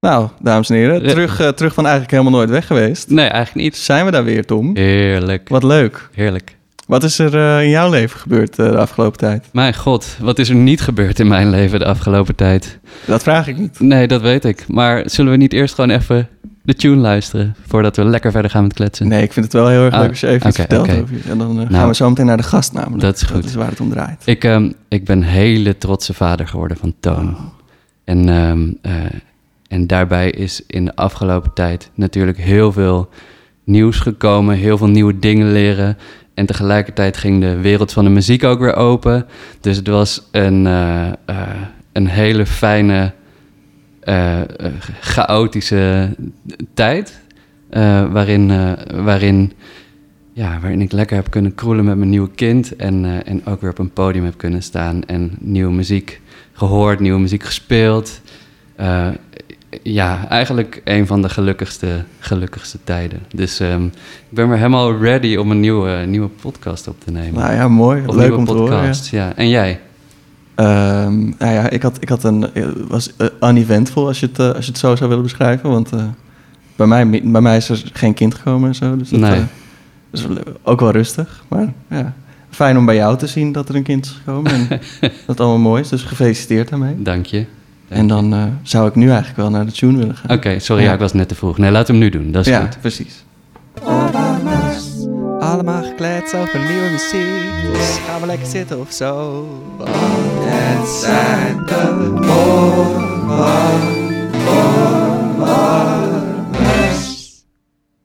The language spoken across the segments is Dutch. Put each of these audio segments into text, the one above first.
Nou, dames en heren, terug, eh, terug van eigenlijk helemaal nooit weg geweest. Nee, eigenlijk niet. Zijn we daar weer, Tom? Heerlijk. Wat leuk. Heerlijk. Wat is er eh, in jouw leven gebeurd eh, de afgelopen tijd? Mijn god, wat is er niet gebeurd in mijn leven de afgelopen tijd? Dat vraag ik niet. Nee, dat weet ik. Maar zullen we niet eerst gewoon even de tune luisteren... voordat we lekker verder gaan met kletsen? Nee, ik vind het wel heel erg Ah, leuk als je even iets oké, vertelt over je. En dan gaan Nou, we zo meteen naar de gast namelijk. dat is goed. Dat is waar het om draait. Ik, ehm, ik ben hele trotse vader geworden van Toon. En, eh, en daarbij is in de afgelopen tijd natuurlijk heel veel nieuws gekomen, heel veel nieuwe dingen leren. En tegelijkertijd ging de wereld van de muziek ook weer open. Dus het was een, eh, eh, een hele fijne, eh, chaotische tijd. waarin, waarin, ja, waarin ik lekker heb kunnen kroelen met mijn nieuwe kind. En, en ook weer op een podium heb kunnen staan. En nieuwe muziek gehoord, nieuwe muziek gespeeld. Eh, ja, eigenlijk een van de gelukkigste, gelukkigste tijden. Dus ehm, ik ben weer helemaal ready om een nieuwe, nieuwe podcast op te nemen. Nou ja, mooi. of leuk om te horen. ja. podcast, ja. En jij? Ehm, nou ja, ik had, ik had een... Het was eh, uneventful als je, het, eh, als je het zo zou willen beschrijven. Want eh, bij, mij, bij mij is er geen kind gekomen en zo. Dus dat Nee. eh, is wel- ook wel rustig. Maar ja, fijn om bij jou te zien dat er een kind is gekomen. En dat het allemaal mooi is. Dus gefeliciteerd daarmee. Dank je. En dan eh, zou ik nu eigenlijk wel naar de tune willen gaan. Oké, sorry, Ja. ja, ik was net te vroeg. Nee, laten we hem nu doen. Dat is ja, goed. precies. Allemaal gekleed over nieuwe muziek. Dus gaan we lekker zitten of zo. Want het zijn de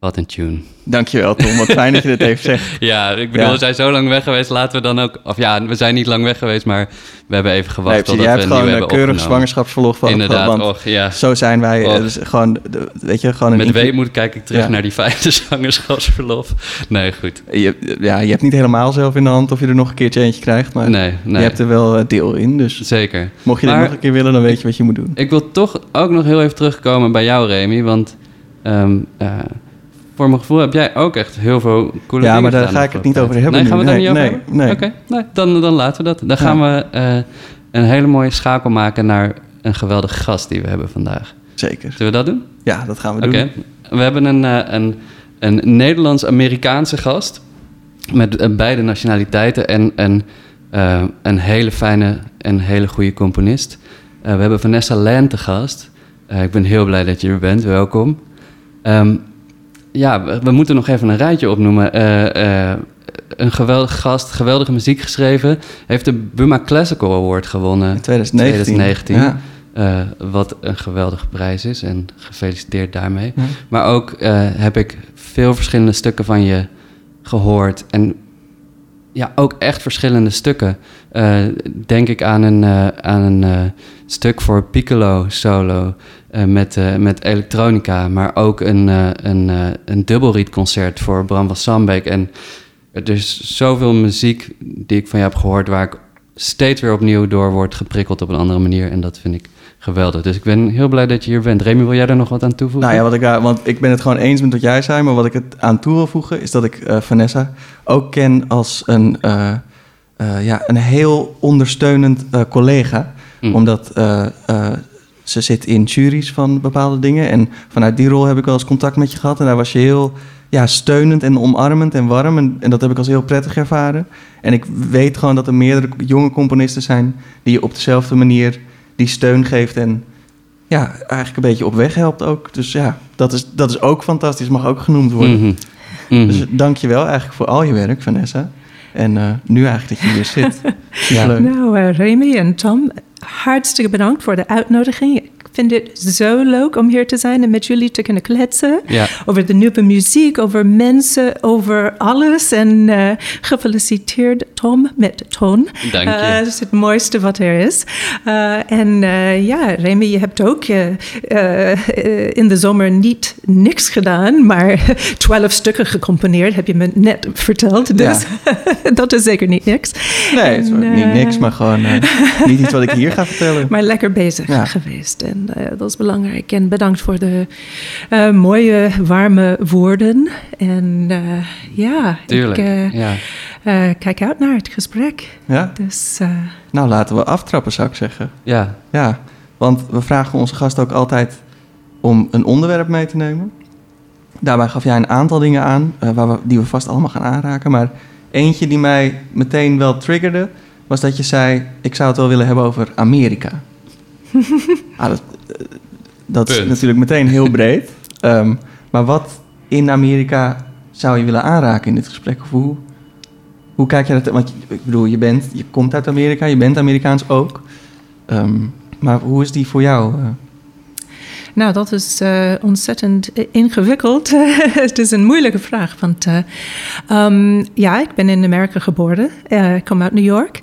Wat een tune. Dankjewel Tom, wat fijn dat je dit even zegt. Ja, ik bedoel, Ja. we zijn zo lang weg geweest. Laten we dan ook... Of ja, we zijn niet lang weg geweest, maar we hebben even gewacht Nee, jij we hebt gewoon een keurig zwangerschapsverlof van Inderdaad, och, ja. zo zijn wij. Och. eh, dus gewoon, weet je, gewoon een Met weemoed kijk ik terug Ja. naar die vijfde zwangerschapsverlof. Nee, goed. Je, ja, je hebt niet helemaal zelf in de hand of je er nog een keertje eentje krijgt, maar Nee, nee. je hebt er wel eh, deel in. Dus Zeker. mocht je dit Maar- nog een keer willen, dan weet je wat je moet doen. Ik wil toch ook nog heel even terugkomen bij jou, Remy. Want ehm, eh, voor mijn gevoel heb jij ook echt heel veel coole Ja, maar daar ga ik het niet over hebben Nee, gaan we het daar Nee, niet over nee, hebben? nee. Oké, dan, dan laten we dat. Dan gaan we eh, een hele mooie schakel maken naar een geweldige gast die we hebben vandaag. Zeker. Zullen we dat doen? Ja, dat gaan we Oké. doen. We hebben een, eh, een, een Nederlands-Amerikaanse gast. Met eh, beide nationaliteiten en, en eh, een hele fijne en hele goede componist. We hebben Vanessa Land te gast. Ik ben heel blij dat je er bent. Welkom. Ehm, ja, we, we moeten nog even een rijtje opnoemen. Eh, eh, een geweldige gast, geweldige muziek geschreven. Heeft de Buma Classical Award gewonnen. In 2019. 2019. Ja. Eh, wat een geweldige prijs is en gefeliciteerd daarmee. Ja. Maar ook heb ik veel verschillende stukken van je gehoord. En ja, ook echt verschillende stukken. Denk ik aan een, aan een stuk voor piccolo solo met, eh, met elektronica. Maar ook een, eh een, eh een dubbelrietconcert voor Bram van Sambeek. En er is zoveel muziek die ik van je heb gehoord... waar ik steeds weer opnieuw door word geprikkeld op een andere manier. En dat vind ik geweldig. Dus ik ben heel blij dat je hier bent. Remy, wil jij er nog wat aan toevoegen? Nou ja, wat ik, daar- want ik ben het gewoon eens met wat jij zei, maar wat ik het aan toe wil voegen is dat ik eh, Vanessa ook ken als een, eh, eh, ja, een heel ondersteunend eh, collega. Mm. Omdat eh, eh, ze zit in juries van bepaalde dingen. En vanuit die rol heb ik wel eens contact met je gehad. En daar was je heel ja, steunend en omarmend en warm. En, en dat heb ik als heel prettig ervaren. En ik weet gewoon dat er meerdere jonge componisten zijn... die je op dezelfde manier die steun geeft en ja, eigenlijk een beetje op weg helpt ook. Dus ja, dat is, dat is ook fantastisch, mag ook genoemd worden. Mhm. Mhm. Dus dank je wel eigenlijk voor al je werk, Vanessa. En eh, nu eigenlijk dat je hier zit. Ja. Leuk. Nou, eh, Remy en Tom, hartstikke bedankt voor de uitnodiging. Ik vind het zo leuk om hier te zijn en met jullie te kunnen kletsen. Ja. Over de nieuwe muziek, over mensen, over alles. En eh, gefeliciteerd Tom met Toon. Dank je. Eh, dat is het mooiste wat er is. Eh, en ja, Remy, je hebt ook in de zomer niet niks gedaan, maar twaalf stukken gecomponeerd, heb je me net verteld. Dus dat is zeker niet niks. Nee, het is niet niks, maar gewoon niet iets wat ik hier ga vertellen. Maar lekker bezig Ja. geweest. En eh, dat is belangrijk. En bedankt voor de eh, mooie, warme woorden. En eh, ja, Tuurlijk. ik ja. kijk uit naar het gesprek. Ja? Dus eh, Nou, laten we aftrappen, zou ik zeggen. ja. Ja, want we vragen onze gast ook altijd om een onderwerp mee te nemen. Daarbij gaf jij een aantal dingen aan eh, waar we, die we vast allemaal gaan aanraken. Maar eentje die mij meteen wel triggerde, was dat je zei: Ik zou het wel willen hebben over Amerika. ah, dat eh, dat is natuurlijk meteen heel breed. Ehm, maar wat in Amerika zou je willen aanraken in dit gesprek? Of hoe, hoe kijk je dat? Want ik bedoel, je, bent, je komt uit Amerika, je bent Amerikaans ook. Ehm, maar hoe is die voor jou? Nou, dat is eh, ontzettend ingewikkeld. het is een moeilijke vraag. Want eh, ehm, ja, ik ben in Amerika geboren. Eh, ik kom uit New York.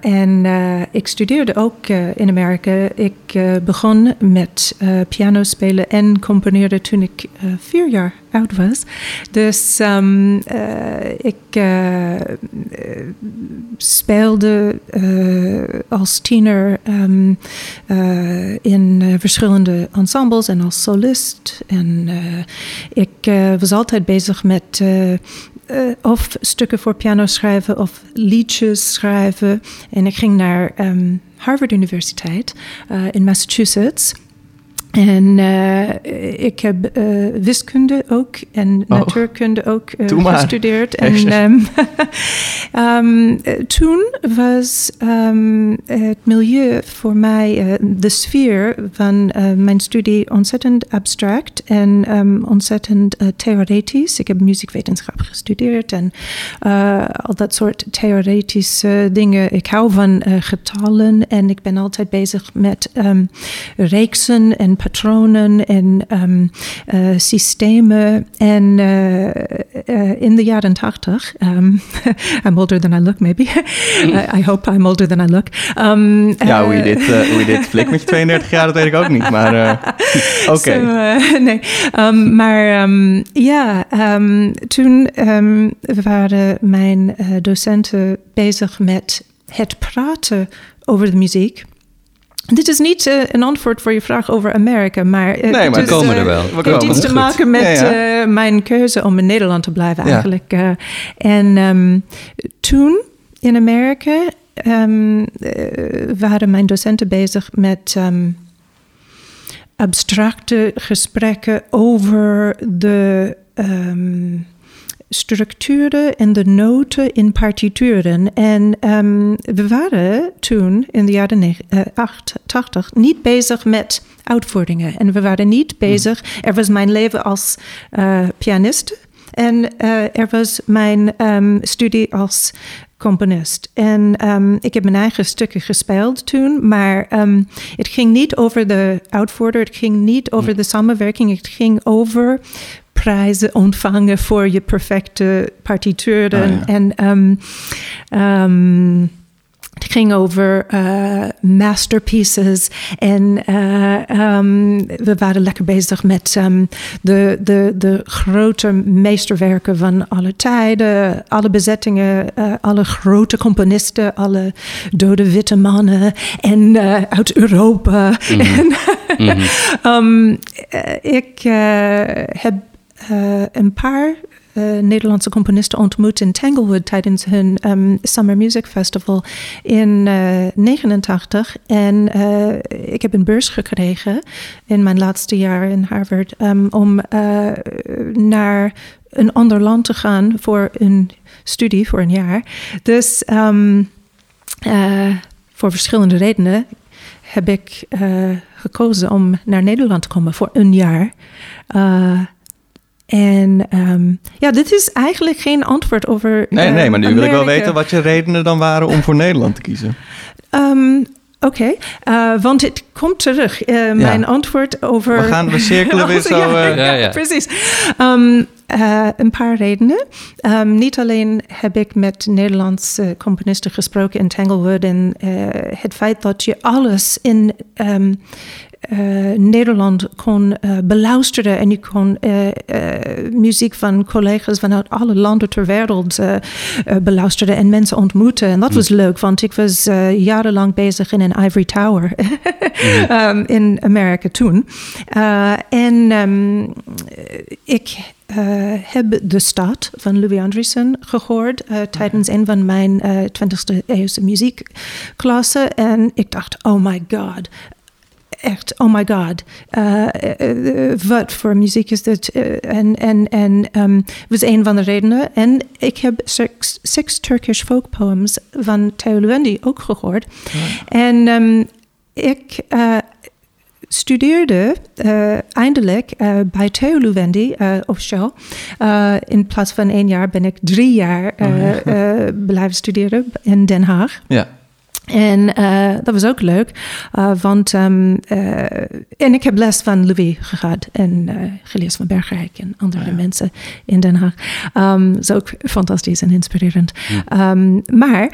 En ik studeerde ook in Amerika. Ik begon met piano spelen en componeerde toen ik vier jaar oud was. Dus ehm, eh, ik eh, speelde eh, als tiener ehm, eh, in verschillende ensembles en als solist. En ik was altijd bezig met of stukken voor piano schrijven of liedjes schrijven. En ik ging naar ehm, Harvard Universiteit in Massachusetts. En eh, ik heb eh, wiskunde ook en Oh. natuurkunde ook eh, gestudeerd. En ehm, eh, toen was ehm, het milieu voor mij, de sfeer van mijn studie ontzettend abstract en ontzettend theoretisch. Ik heb muziekwetenschap gestudeerd en al dat soort theoretische dingen. Ik hou van getallen en ik ben altijd bezig met reeksen en patronen en ehm, eh, systemen. En eh, eh, in de jaren tachtig, um, I'm older than I look maybe. I- I hope I'm older than I look. Um, ja, hoe je dit, hoe je dit flikt met je 32 jaar, dat weet ik ook niet. Maar oké. Nee, Ehm, maar ehm, ja, ehm, toen ehm, waren mijn docenten bezig met het praten over de muziek. Dit is niet eh, een antwoord voor je vraag over Amerika, maar, eh, Nee, maar het we komen eh, er wel. we Het heeft iets te maken met Ja, ja. mijn keuze om in Nederland te blijven eigenlijk. en ehm, toen in Amerika ehm, eh, waren mijn docenten bezig met ehm, abstracte gesprekken over de structuren en de noten in partituren. En ehm, we waren toen in de jaren neg- eh, acht- 80 niet bezig met uitvoeringen. En we waren niet bezig. Er was mijn leven als eh, pianiste. En eh, er was mijn ehm, studie als componist. En ehm, ik heb mijn eigen stukken gespeeld toen, maar het ging niet over de uitvoerder, het ging niet over de samenwerking, het ging over prijzen ontvangen voor je perfecte partituren. Ja. En ehm, ehm, het ging over eh, masterpieces. En eh, ehm, we waren lekker bezig met de, de, de grote meesterwerken van alle tijden. Alle bezettingen, eh, alle grote componisten, alle dode witte mannen. En uit Europa. En, Mhm. Ehm, eh, ik heb eh, een paar eh, Nederlandse componisten ontmoet in Tanglewood tijdens hun ehm, Summer Music Festival in eh 89. En eh, ik heb een beurs gekregen in mijn laatste jaar in Harvard ehm, om eh, naar een ander land te gaan voor een studie voor een jaar. Dus ehm, eh, voor verschillende redenen heb ik eh, gekozen om naar Nederland te komen voor een jaar. En ehm, ja, dit is eigenlijk geen antwoord over. Nee, nee, maar nu wil ik wel weten wat je redenen dan waren om voor Nederland te kiezen. Ehm, Oké, eh, want het komt terug. Eh, Mijn antwoord over. We gaan- we cirkelen weer zo, ja, eh. Ja, ja. precies. Ehm, eh, een paar redenen. Ehm, niet alleen heb ik met Nederlandse componisten gesproken in Tanglewood en eh, het feit dat je alles in Nederland kon eh, beluisteren en je kon eh, eh, muziek van collega's vanuit alle landen ter wereld eh, eh, beluisteren en mensen ontmoeten. En dat was leuk, want ik was eh, jarenlang bezig in een ivory tower ehm, in Amerika toen. Eh, en ehm, ik eh, heb De Stad van Louis Andriessen gehoord eh, tijdens een van mijn eh 20e eeuwse muziekklassen. En ik dacht, oh my god, echt, oh my god, uh, uh, wat voor muziek is dit? En en, en um, was een van de redenen. En ik heb six, six Turkish folk poems van Theo Luendi ook gehoord. En um, ik studeerde uh, eindelijk uh, bij Theo Luwendi uh, officieel. in plaats van één jaar ben ik drie jaar oh, ja. blijven studeren in Den Haag. Ja. En dat was ook leuk, want um, en ik heb les van Louis gehad en geleerd van Bergrijk en andere ja. mensen in Den Haag. Um, dat is ook fantastisch en inspirerend. Ja. Um, maar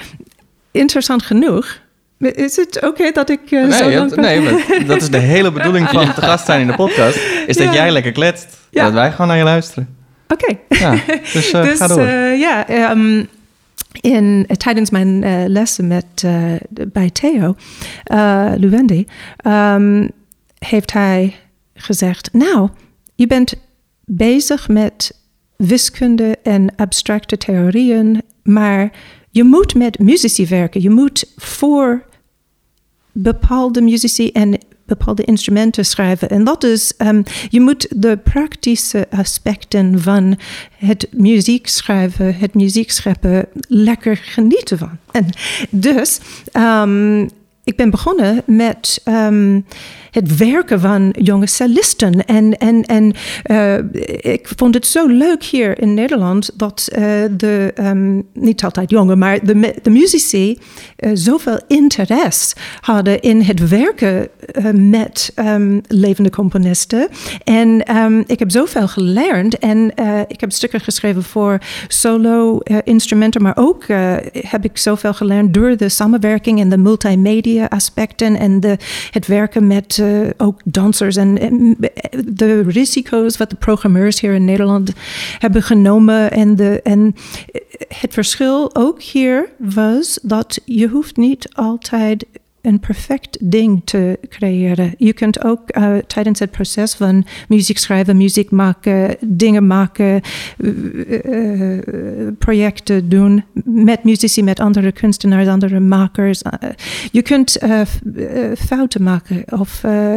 interessant genoeg is het oké dat ik uh, nee, zo lang... nee, maar dat is de hele bedoeling van te gast zijn in de podcast. Is dat jij lekker kletst. Ja. Dat wij gewoon naar je luisteren. Oké. Ja, dus, uh, dus ga door. Uh, ja, um, in, tijdens mijn lessen met, bij Theo Luwendi... Um, heeft hij gezegd... Nou, je bent bezig met wiskunde en abstracte theorieën... maar je moet met muzici werken. Je moet voor bepaalde muzici en bepaalde instrumenten schrijven. En dat is, um, je moet de praktische aspecten van het muziek schrijven, het muziek scheppen, lekker genieten van. En dus, um, ik ben begonnen met um, het werken van jonge cellisten. En, en, en uh, ik vond het zo leuk hier in Nederland dat uh, de, um, niet altijd jonge, maar de, de muzici uh, zoveel interesse hadden in het werken met um, levende componisten. En ik heb zoveel geleerd en ik heb stukken geschreven voor solo-instrumenten, maar ook heb ik zoveel geleerd door de samenwerking en de multimedia aspecten en de, het werken met uh, ook dansers en, en, de risico's wat de programmeurs hier in Nederland hebben genomen. En, de, en het verschil ook hier was dat je hoeft niet altijd een perfect ding te creëren. Je kunt ook uh, tijdens het proces van muziek schrijven, muziek maken, dingen maken, uh, projecten doen met muzici, met andere kunstenaars, andere makers. je kunt fouten maken of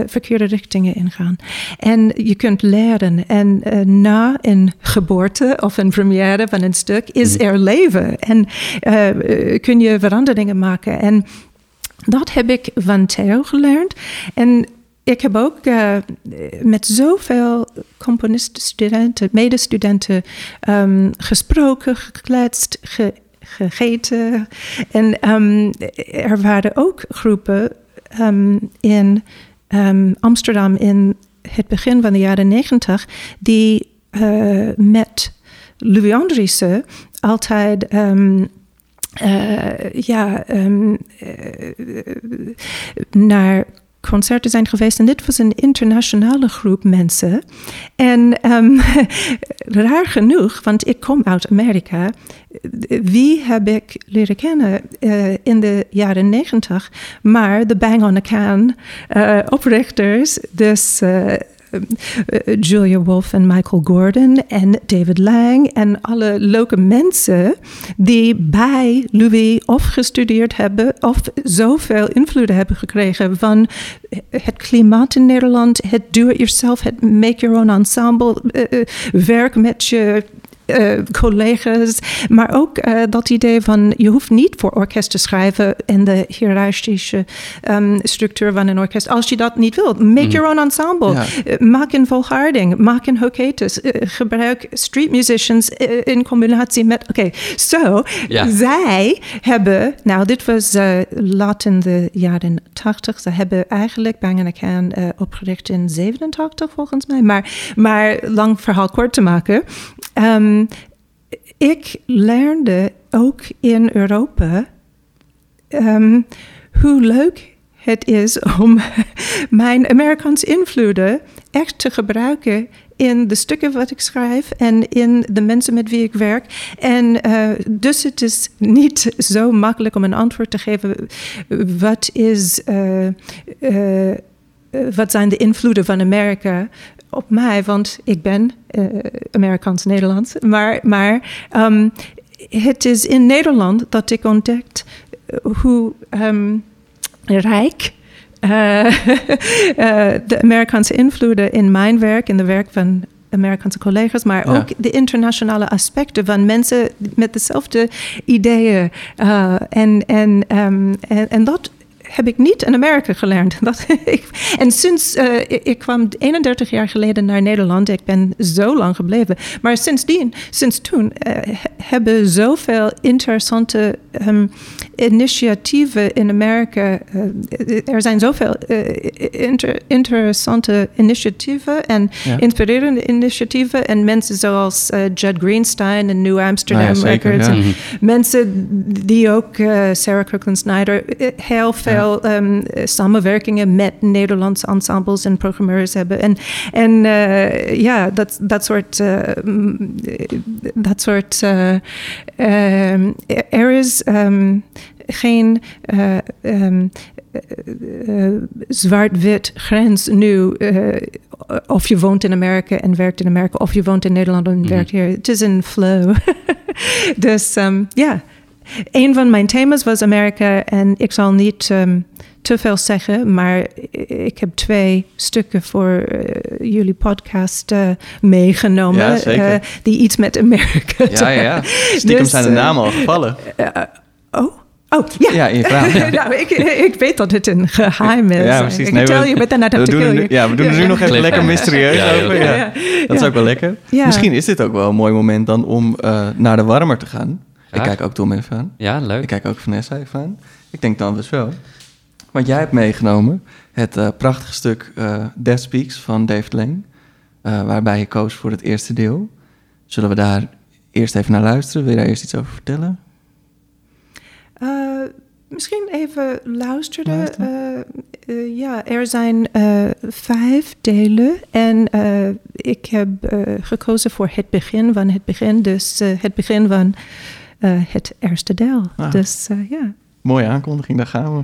verkeerde richtingen ingaan. En je kunt leren. En na een geboorte of een première van een stuk is mhm. er leven. En kun je veranderingen maken. En dat heb ik van Theo geleerd. En ik heb ook uh, met zoveel componisten, studenten, medestudenten um, gesproken, gekletst, ge, gegeten. En um, er waren ook groepen um, in Amsterdam in het begin van de jaren negentig die uh, met Louis Andriessen altijd uh, ja, um, uh, naar concerten zijn geweest. En dit was een internationale groep mensen. En um, raar genoeg, want ik kom uit Amerika. Wie heb ik leren kennen uh, in de jaren negentig? Maar de Bang on the Can oprichters, dus uh, Julia Wolf en Michael Gordon en David Lang en alle leuke mensen die bij Louis of gestudeerd hebben of zoveel invloed hebben gekregen van het klimaat in Nederland, het do-it-yourself, het make your own ensemble, uh, werk met je uh, collega's. Maar ook uh, dat idee van je hoeft niet voor orkest te schrijven in de hiërarchische um, structuur van een orkest. Als je dat niet wilt, make mm. your own ensemble. Ja. Uh, maak een volharding, maak een hoketus. gebruik street musicians in combinatie met. Oké, okay. zo. So, ja. Zij hebben, nou, dit was laat in de jaren 80. Ze hebben eigenlijk Bang Can opgericht in 87 volgens mij. Maar, maar lang verhaal kort te maken. Um, ik leerde ook in Europa um, hoe leuk het is om mijn Amerikaanse invloeden echt te gebruiken in de stukken wat ik schrijf en in de mensen met wie ik werk. En uh, dus het is niet zo makkelijk om een antwoord te geven. Wat is. Uh, uh, wat zijn de invloeden van Amerika op mij, want ik ben uh, Amerikaans-Nederlands. Maar, maar um, het is in Nederland dat ik ontdekt hoe um, rijk eh, eh, de Amerikaanse invloeden in mijn werk, in de werk van Amerikaanse collega's, maar Ja. ook de internationale aspecten van mensen met dezelfde ideeën. Eh, en, en, ehm, en, en dat heb ik niet in Amerika geleerd. Dat, ik, en sinds eh, ik, kwam 31 jaar geleden naar Nederland, ik ben zo lang gebleven. Maar sindsdien, sinds toen, he- hebben zoveel interessante ehm, initiatieven in Amerika. eh, er zijn zoveel eh, inter- interessante initiatieven en Ja. inspirerende initiatieven. En mensen zoals eh, Judd Greenstein en New Amsterdam Ah ja, zeker, Records. ja. Mhm. Mensen die ook, Sarah Crooklyn Snyder, heel veel ehm, eh, samenwerkingen met Nederlandse ensembles en programmeurs hebben. En, en ja, dat, dat soort. mm, dat soort eh, ehm, er is geen. eh, ehm, eh, eh, zwart-wit grens nu. of je woont in Amerika en werkt in Amerika, of je woont in Nederland en Mhm. werkt hier. Het is een flow. dus ehm, ja, een van mijn thema's was Amerika en ik zal niet ehm, te veel zeggen, maar ik heb twee stukken voor jullie podcast meegenomen. Ja, zeker. die iets met Amerika Ja, ja, ja. Stiekem Dus, zijn de namen al gevallen. Oh, ja. Ja, in je vraag. Ja. nou, ik, ik weet dat het een geheim is. Ja, precies. Ik Nee, tell we- you, but then I'd We have to doen kill er nu, you. ja, we doen er nu nog even lekker mysterieus over. Ja. Ja, Dat is ook wel lekker. Ja. Misschien is dit ook wel een mooi moment dan om eh, naar de warmer te gaan. Ik kijk ook Tom even aan. Ja, leuk. Ik kijk ook Vanessa even aan. Ik denk dan dus wel. Want jij hebt meegenomen het eh, prachtige stuk eh Death Speaks van David Lane. eh, waarbij je koos voor het eerste deel. Zullen we daar eerst even naar luisteren? Wil je daar eerst iets over vertellen? Eh, misschien even luisteren. Eh, eh, ja, er zijn vijf delen en ik heb gekozen voor het begin van het begin. Dus het begin van het eerste deel. Ah. Dus ja. Mooie aankondiging, daar gaan we.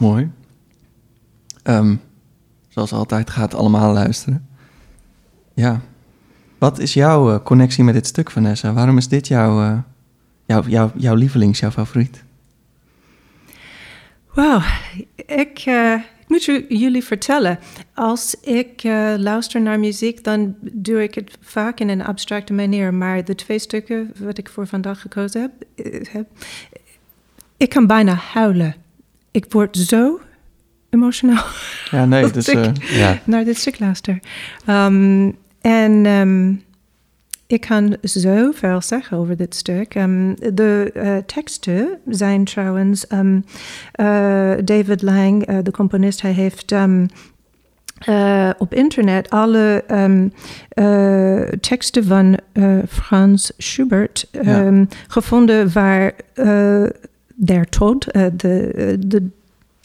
Mooi. Ehm, zoals altijd gaat allemaal luisteren. Ja. Wat is jouw eh, connectie met dit stuk, Vanessa? Waarom is dit jouw, eh, jouw, jouw, jouw lievelings, jouw favoriet? Wauw, ik, ik moet jullie vertellen. Als ik luister naar muziek, dan doe ik het vaak in een abstracte manier. Maar de twee stukken wat ik voor vandaag gekozen heb, heb ik kan bijna huilen. Ik word zo emotioneel Ja, nee, Dat dus... eh, Ja, naar dit stuk luister. Ehm, en ehm, ik kan zoveel zeggen over dit stuk. Ehm, de eh, teksten zijn trouwens eh, David Lang, de componist, hij heeft op internet alle teksten van eh, Frans Schubert gevonden waar der Tod, eh, de, de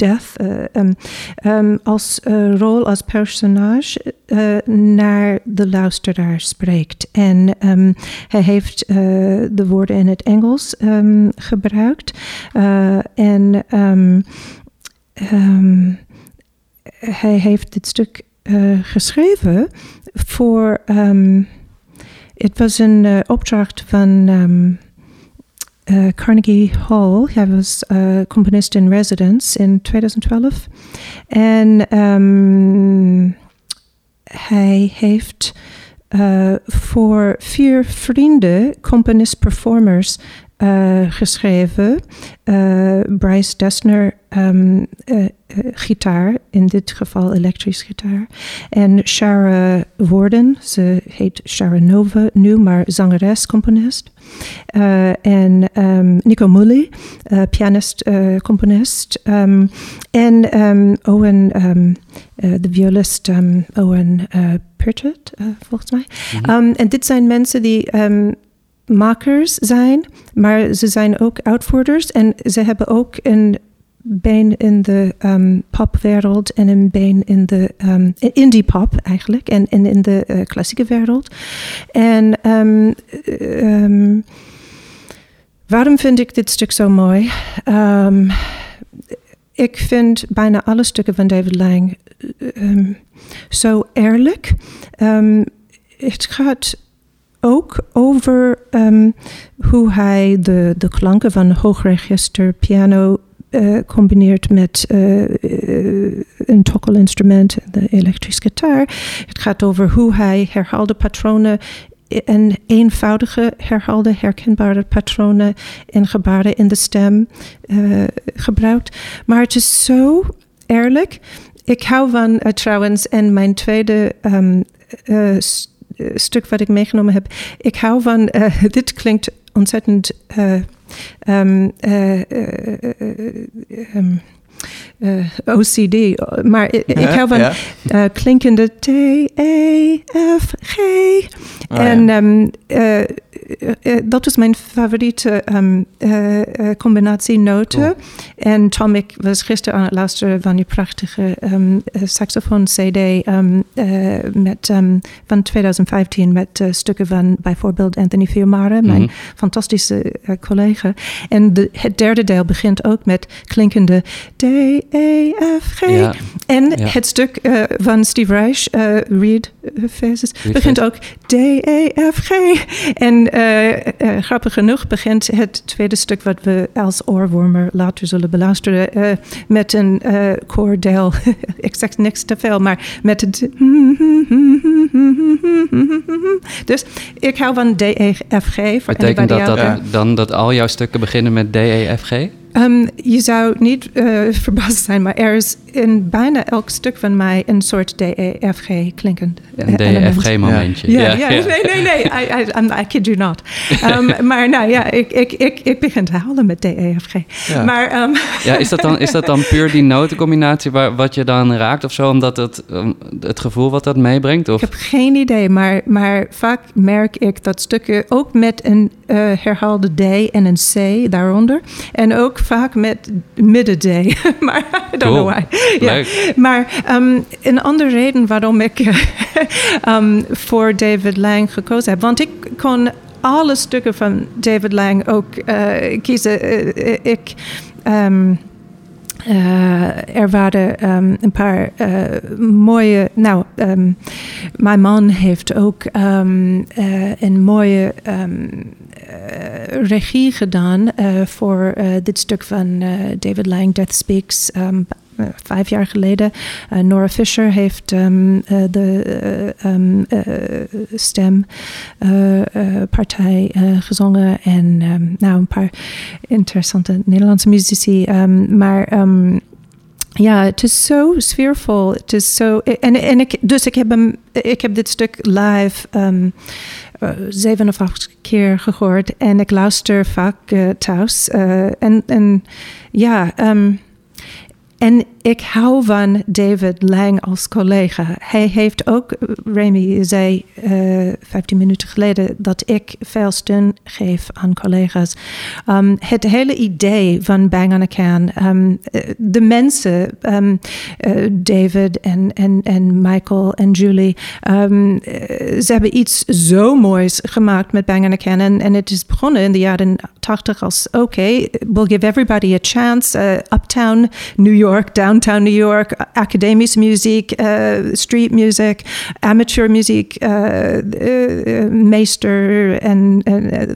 death, eh, ehm, ehm, als eh, rol als personage eh, naar de luisteraar spreekt. En ehm, hij heeft eh, de woorden in het Engels ehm, gebruikt. Eh, en hij heeft dit stuk eh, geschreven voor. het was een eh, opdracht van. ehm, eh, Carnegie Hall. Hij was eh, componist in residence in 2012. En ehm, hij heeft uh, voor vier vrienden, componist-performers, uh, geschreven. Uh, Bryce Dessner, um, gitaar, in dit geval elektrisch gitaar. En Shara Worden, ze heet Shara Nova nu, maar zangeres, componist. en um, Nico Mully, pianist, componist. Um, en um, Owen, de violist Owen Pritchard, volgens mij. -hmm. en dit zijn mensen die makers zijn, maar ze zijn ook uitvoerders en ze hebben ook een been in de um, popwereld en een been in de um, indie pop eigenlijk en, en in de uh, klassieke wereld. En um, waarom vind ik dit stuk zo mooi? ik vind bijna alle stukken van David Lang zo eerlijk. het gaat ook over um, hoe hij de, de klanken van hoogregister piano combineert met uh, een tokkelinstrument, de elektrische gitaar. Het gaat over hoe hij herhaalde patronen en eenvoudige herhaalde herkenbare patronen en gebaren in de stem uh, gebruikt. Maar het is zo eerlijk. Ik hou van trouwens, en mijn tweede um, stuk wat ik meegenomen heb. Ik hou van, uh, dit klinkt ontzettend. Uh, uh, OCD. Maar ik, hou van ja. uh, klinkende T, E, F, G. Oh, en ja. um, uh, dat is mijn favoriete um, combinatie noten. Cool. En Tom, ik was gisteren aan het luisteren van die prachtige um, saxofoon-CD met, van 2015 met stukken van bijvoorbeeld Anthony Fiumara, mijn mm -hmm. fantastische collega. En de, het derde deel begint ook met klinkende D, E, F, G. Ja. En ja. het stuk uh, van Steve Reich, uh, Read Faces, begint ook D, E, F, G. En uh, grappig genoeg begint het tweede stuk wat we als oorwormer later zullen beluisteren met een koordeel. Ik zeg niks te veel, maar met het... Dus ik hou van D, E, F, G. Betekent dat, dat dan dat al jouw stukken beginnen met D, E, F, G? Um, je zou niet uh, verbaasd zijn, maar er is in bijna elk stuk van mij een soort DEFG klinkend Een DEFG-momentje. Ja, ja, nee, nee, nee, I, I, I kid you not. Um, maar nou ja, ik, ik, ik, ik begin te halen met DEFG. Ja. Maar, um, ja, is, dat dan, is dat dan puur die notencombinatie waar, wat je dan raakt of zo, omdat het, het gevoel wat dat meebrengt? Of? Ik heb geen idee, maar, maar vaak merk ik dat stukken ook met een uh, herhaalde D en een C daaronder. En ook vaak met midden D. maar I don't cool. know why. Ja. Maar um, een andere reden waarom ik um, voor David Lang gekozen heb. Want ik kon alle stukken van David Lang ook uh, kiezen. Uh, ik. Um, uh, er waren um, een paar uh, mooie. Nou, um, mijn man heeft ook um, uh, een mooie regie gedaan voor dit stuk van David Lang, Death Speaks. Vijf jaar geleden. Nora Fisher heeft um, de um, stempartij gezongen. En um, nou, een paar interessante Nederlandse muzici. maar ja, het is zo sfeervol. Het is zo. En, en ik, dus ik heb, hem, ik heb dit stuk live um, zeven of acht keer gehoord. En ik luister vaak thuis. En, en ja. Um, en ik hou van David Lang als collega. Hij heeft ook, Remy zei uh, eh, 15 minuten geleden, dat ik veel steun geef aan collega's. Um, het hele idee van Bang on a Can, um, de mensen, um, uh, David en, en, en Michael en Julie, ze hebben iets zo moois gemaakt met Bang on a Can. En, het is begonnen in de jaren 80 als, oké, okay, we'll give everybody a chance. Uptown New York Downtown New York, academische muziek, uh, street music, amateur muziek, uh, uh, meester en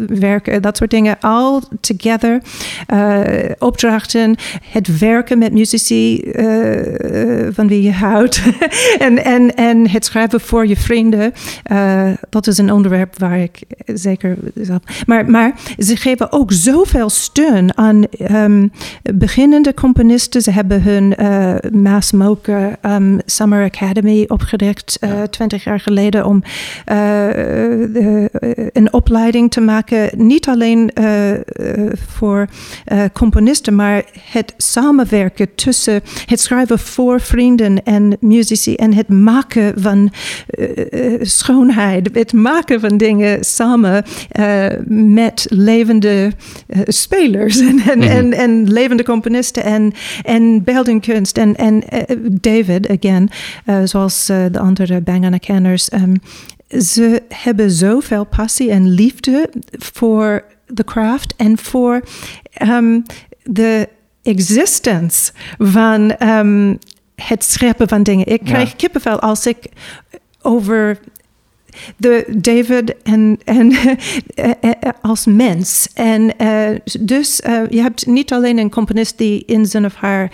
werken, dat soort dingen. All together. opdrachten, het werken met muzici van wie je houdt. en, en, en het schrijven voor je vrienden. dat is een onderwerp waar ik zeker. Maar, maar ze geven ook zoveel steun aan um, beginnende componisten. Ze hebben hun uh, Maas Moker um, Summer Academy opgericht uh, twintig jaar geleden om uh, een opleiding te maken. Niet alleen voor componisten, maar het samenwerken tussen het schrijven voor vrienden en muzici en het maken van schoonheid, het maken van dingen samen met levende spelers en, en, mm -hmm. en, en, levende componisten en, en beeldingkunst. En, en uh, David, again, uh, zoals uh, de andere Bangana-kenners, um, ze hebben zoveel passie en liefde voor de craft en voor um, de existence van um, het scheppen van dingen. Ik krijg ja. kippenvel als ik over de David en, en eh, eh, als mens. En uh, dus je hebt niet alleen een componist die in zijn of haar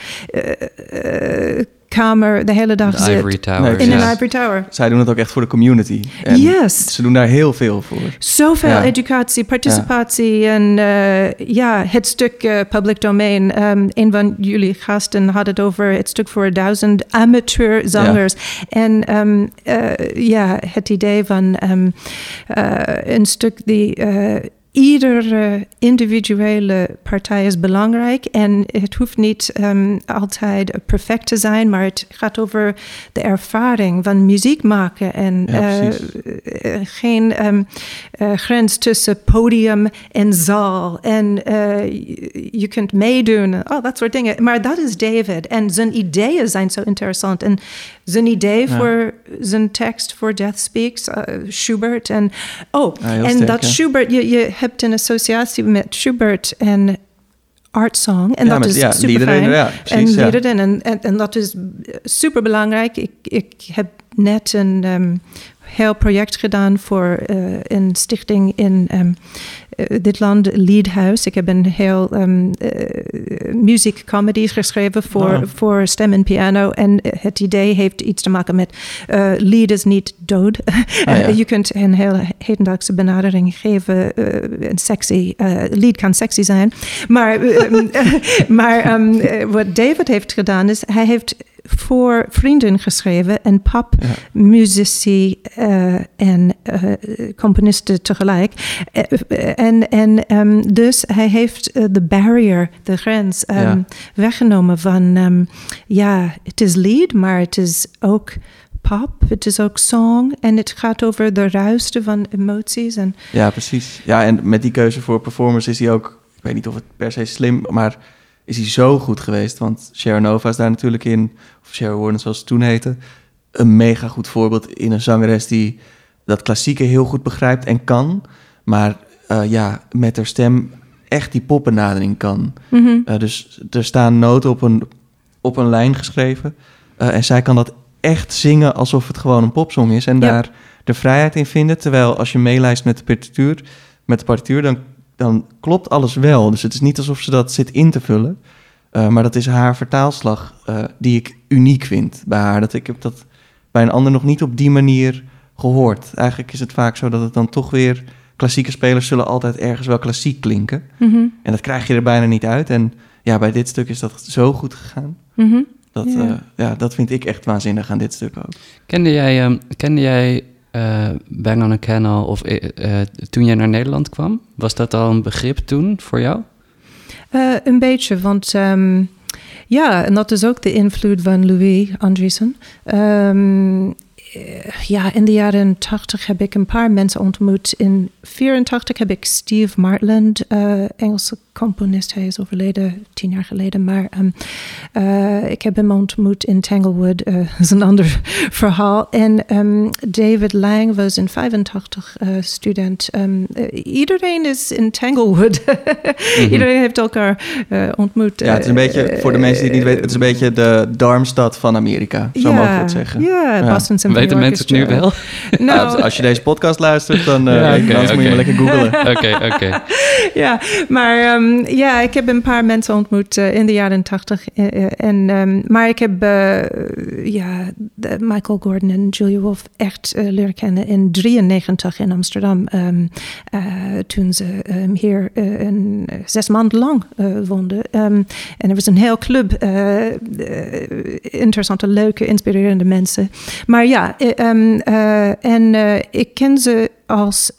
kamer de hele dag zit. Ivory Tower. in een Ivory Tower. Zij doen het ook echt voor de community. En yes. Ze doen daar heel veel voor. Zoveel ja. educatie, participatie ja. en uh, ja, het stuk uh, public domain. Um, een van jullie gasten had het over het stuk voor duizend amateurzangers. Ja. En um, uh, ja, het idee van um, een stuk die iedere individuele partij is belangrijk en het hoeft niet um, altijd perfect te zijn, maar het gaat over de ervaring van muziek maken en ja, uh, geen um, uh, grens tussen podium en zaal en uh, je kunt meedoen, oh, dat soort dingen. Maar dat is David en zijn ideeën zijn zo interessant en zijn idee ja. voor zijn tekst voor Death Speaks, Schubert en oh, ja, en sterk, dat Schubert, je, je hebt een associatie met Schubert en art song. En ja, dat met, is ja, super liederen, fijn. ja, precies, en liederen. En, en, en dat is super belangrijk. Ik, ik heb net een um, heel project gedaan voor uh, een stichting in um, uh, dit land, Liedhuis. Ik heb een heel um, music comedy geschreven voor, Oh. voor stem en piano. En het idee heeft iets te maken met lied is niet dood. Ah, ja. Je kunt een hele hedendaagse benadering geven. Een sexy lied kan sexy zijn. Maar, maar um, wat David heeft gedaan is, hij heeft voor vrienden geschreven en popmuzici uh, en uh, componisten tegelijk. Uh, en en um, dus hij heeft de barrier, de grens, um, Ja. weggenomen van, um, ja, het is lied, maar het is ook pop, het is ook song en het gaat over de ruisten van emoties. En, Ja, precies. Ja, en met die keuze voor performers is hij ook... Ik weet niet of het per se slim... maar is hij zo goed geweest. Want Sharon Nova is daar natuurlijk in... of Sharon Warden zoals het toen heette... een mega goed voorbeeld in een zangeres... die dat klassieke heel goed begrijpt en kan... maar uh, ja, met haar stem echt die popbenadering kan. mm -hmm. Uh, dus er staan noten op een, op een lijn geschreven... Uh, en zij kan dat echt zingen alsof het gewoon een popsong is... en Ja. daar de vrijheid in vinden. Terwijl als je meelijst met de partituur, met de partituur dan, dan klopt alles wel. Dus het is niet alsof ze dat zit in te vullen. Uh, maar dat is haar vertaalslag uh, die ik uniek vind bij haar. Dat ik heb dat bij een ander nog niet op die manier gehoord. Eigenlijk is het vaak zo dat het dan toch weer... Klassieke spelers zullen altijd ergens wel klassiek klinken. Mm -hmm. En dat krijg je er bijna niet uit. En ja, bij dit stuk is dat zo goed gegaan. Mm -hmm. Dat, Ja. uh, ja, dat vind ik echt waanzinnig aan dit stuk ook. Kende jij, um, kende jij uh, Bang on a Canal of uh, toen jij naar Nederland kwam? Was dat al een begrip toen voor jou? Een beetje, want um, ja, en dat is ook de invloed van Louis Andriessen. Um, ja, in de jaren 80 heb ik een paar mensen ontmoet. In 84 heb ik Steve Martland, Engelse componist. Hij is overleden tien jaar geleden. Maar um, uh, ik heb hem ontmoet in Tanglewood. Uh, dat is een ander verhaal. En um, David Lang was in 85 student. Um, iedereen is in Tanglewood. mm -hmm. Iedereen heeft elkaar ontmoet. Ja, het is een beetje, voor de mensen die het niet weten, het is een beetje de Darmstad van Amerika. Zo ja, mogen we het zeggen. Ja, Ja. Boston Symphony Weten mensen het nu wel? Nou, als je deze podcast luistert, dan, uh, Ja, oké, anders moet je maar lekker googlen. Oké, oké. ja, maar ehm, ja, ik heb een paar mensen ontmoet eh, in de jaren tachtig. eh, en, ehm, maar ik heb ja, Michael Gordon en Julia Wolf echt leren kennen in 93 in Amsterdam. ehm, eh, toen ze hier een, zes maanden lang woonden. En er was een heel club. interessante, leuke, inspirerende mensen. Maar ja, en ik ken ze als...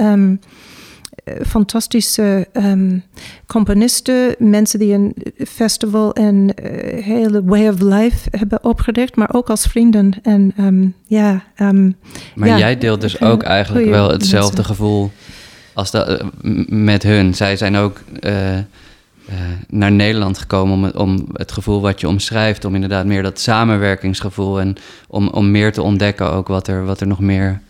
fantastische ehm, componisten, mensen die een festival en eh, hele way of life hebben opgericht, maar ook als vrienden. En ehm, ja, ehm, Maar Ja, jij deelt dus eh, ook eigenlijk wel hetzelfde mensen. gevoel als dat, eh, met hun. Zij zijn ook eh, eh, naar Nederland gekomen om het, om het gevoel wat je omschrijft, om inderdaad meer dat samenwerkingsgevoel en om, om meer te ontdekken ook wat er, wat er nog meer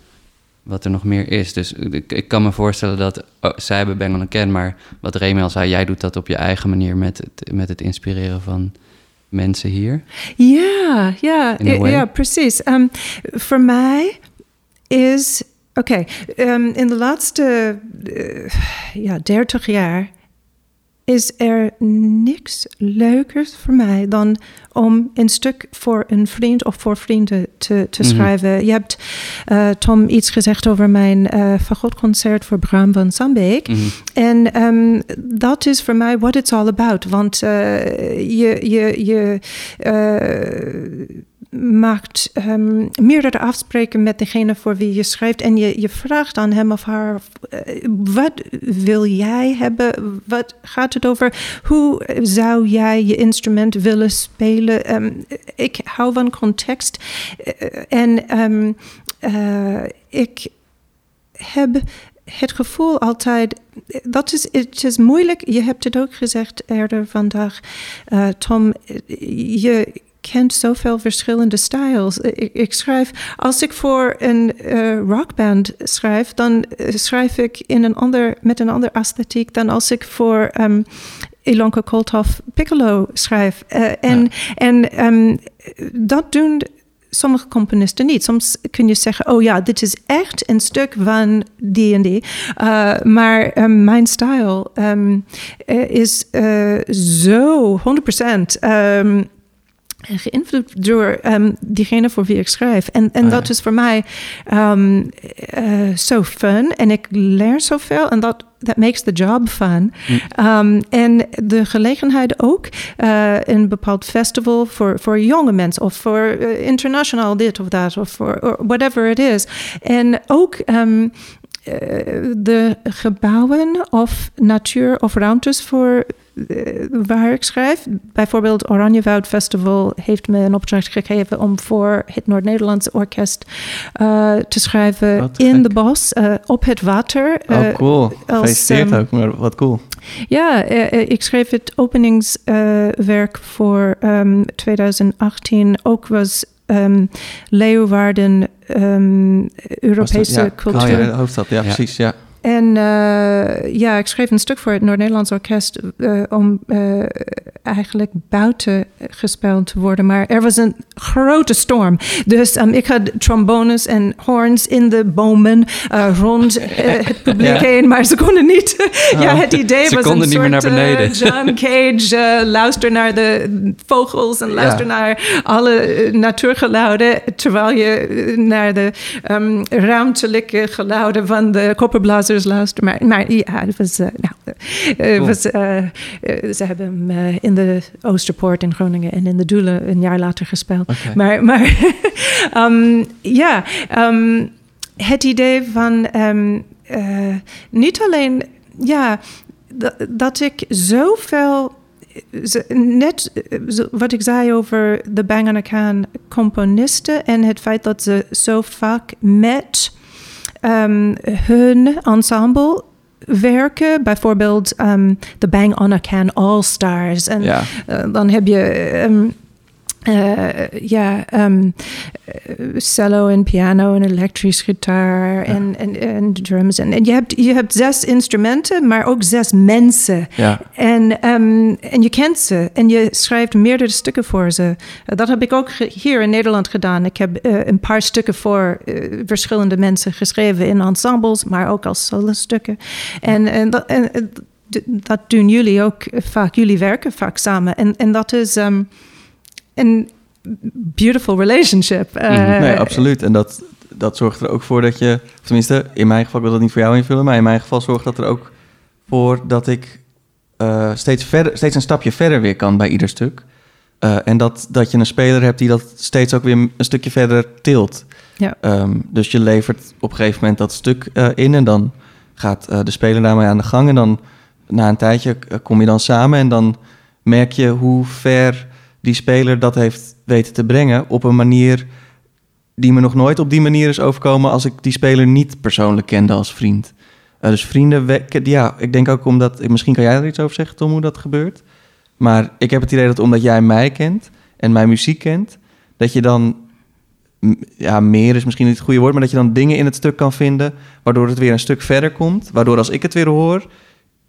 wat er nog meer is. Dus ik, ik kan me voorstellen dat oh, zij hebben Bengel Ken, maar wat Remy al zei, jij doet dat op je eigen manier met het, met het inspireren van mensen hier. ja, ja, ja, precies. Ehm, voor mij is, oké, ehm, in de laatste eh, ja, 30 jaar is er niks leukers voor mij dan om een stuk voor een vriend of voor vrienden te, te Mhm. schrijven. Je hebt, eh, Tom, iets gezegd over mijn eh fagotconcert voor Bram van Sambeek. Mhm. En ehm, dat is voor mij what it's all about. Want eh, je, je, je maakt ehm, meerdere afspraken met degene voor wie je schrijft. En je, je vraagt aan hem of haar: eh, wat wil jij hebben? Wat gaat het over? Hoe zou jij je instrument willen spelen? Ehm, ik hou van context. Eh, en ehm, eh, ik heb het gevoel altijd, dat is, het is moeilijk. Je hebt het ook gezegd eerder vandaag, Tom. Je kent zoveel verschillende styles. Ik, ik schrijf, als ik voor een eh, rockband schrijf, dan eh, schrijf ik in een ander, met een andere esthetiek dan als ik voor um, Ilonka Kolthoff Piccolo schrijf. Uh, en en um, dat doen sommige componisten niet. Soms kun je zeggen, oh ja, dit is echt een stuk van die en die. Uh, maar um, mijn stijl um, is uh, zo 100% um, geïnvloed door um, diegene voor wie ik schrijf. En, en Oh, dat ja. is voor mij um, uh, zo fun. En ik leer zoveel. En dat that makes the job fun. Hm. Um, en de gelegenheid ook uh, een bepaald festival voor, voor jonge mensen of voor uh, international dit of dat of voor or whatever it is. En ook um, uh, de gebouwen of natuur of ruimtes voor uh, waar ik schrijf. Bijvoorbeeld Oranjewoud Festival heeft me een opdracht gegeven om voor het Noord-Nederlands Orkest uh, te schrijven Wat in gek. de bos op het water. oh, cool. als, Gefeliciteerd um, ook, maar wat cool. Ja, ik schreef het openingswerk voor um, 2018. Ook was um, Leeuwarden um, Europese ja. cultuur. Oh ja, de hoofdstad, ja, Ja. precies, ja. En uh, ja, ik schreef een stuk voor het Noord-Nederlands Orkest uh, om uh, eigenlijk buiten gespeeld te worden. Maar er was een grote storm. Dus um, ik had trombones en horns in de bomen rond het publiek Ja. heen. Maar ze konden niet. ja, het idee Ze was een niet meer soort naar beneden. John Cage, luister naar de vogels en luister Ja. naar alle eh, natuurgeluiden. Terwijl je eh, naar de um, ruimtelijke geluiden van de kopperblazer luisteren. Maar, maar ja, het was. Nou, Cool. was uh, ze hebben hem in de Oosterpoort in Groningen en in de Doelen een jaar later gespeeld. Maar, maar um, ja, um, het idee van um, niet alleen. Ja, dat, dat ik zoveel net eh, wat ik zei over de Bang on a Can componisten en het feit dat ze zo vaak met ehm, hun ensemble werken. Bijvoorbeeld ehm, de Bang on a Can All Stars. En Ja. eh, dan heb je ehm, eh, ja, ehm, eh, cello en piano en elektrisch gitaar en, en, en drums. En, en je, hebt, je hebt zes instrumenten, maar ook zes mensen. Ja. En, ehm, en je kent ze en je schrijft meerdere stukken voor ze. Eh, dat heb ik ook hier in Nederland gedaan. Ik heb eh, een paar stukken voor verschillende mensen geschreven in ensembles, maar ook als solostukken. En, en, dat, en dat doen jullie ook vaak. Jullie werken vaak samen. En, en dat is ehm, een beautiful relationship. Eh, Mhm. Nee, absoluut. En dat, dat zorgt er ook voor dat je, of tenminste, in mijn geval, ik wil dat niet voor jou invullen, maar in mijn geval zorgt dat er ook voor dat ik eh, steeds, verder, steeds een stapje verder weer kan bij ieder stuk. Eh, en dat, dat je een speler hebt die dat steeds ook weer een stukje verder tilt. Ja. Ehm, dus je levert op een gegeven moment dat stuk eh, in en dan gaat eh, de speler daarmee aan de gang. En dan na een tijdje eh, kom je dan samen en dan merk je hoe ver die speler dat heeft weten te brengen op een manier die me nog nooit op die manier is overkomen als ik die speler niet persoonlijk kende als vriend. Eh, dus vrienden, ja, ik denk ook omdat, misschien kan jij er iets over zeggen, Tom, hoe dat gebeurt. Maar ik heb het idee dat omdat jij mij kent en mijn muziek kent, dat je dan, ja, meer is misschien niet het goede woord, maar dat je dan dingen in het stuk kan vinden, waardoor het weer een stuk verder komt. Waardoor als ik het weer hoor,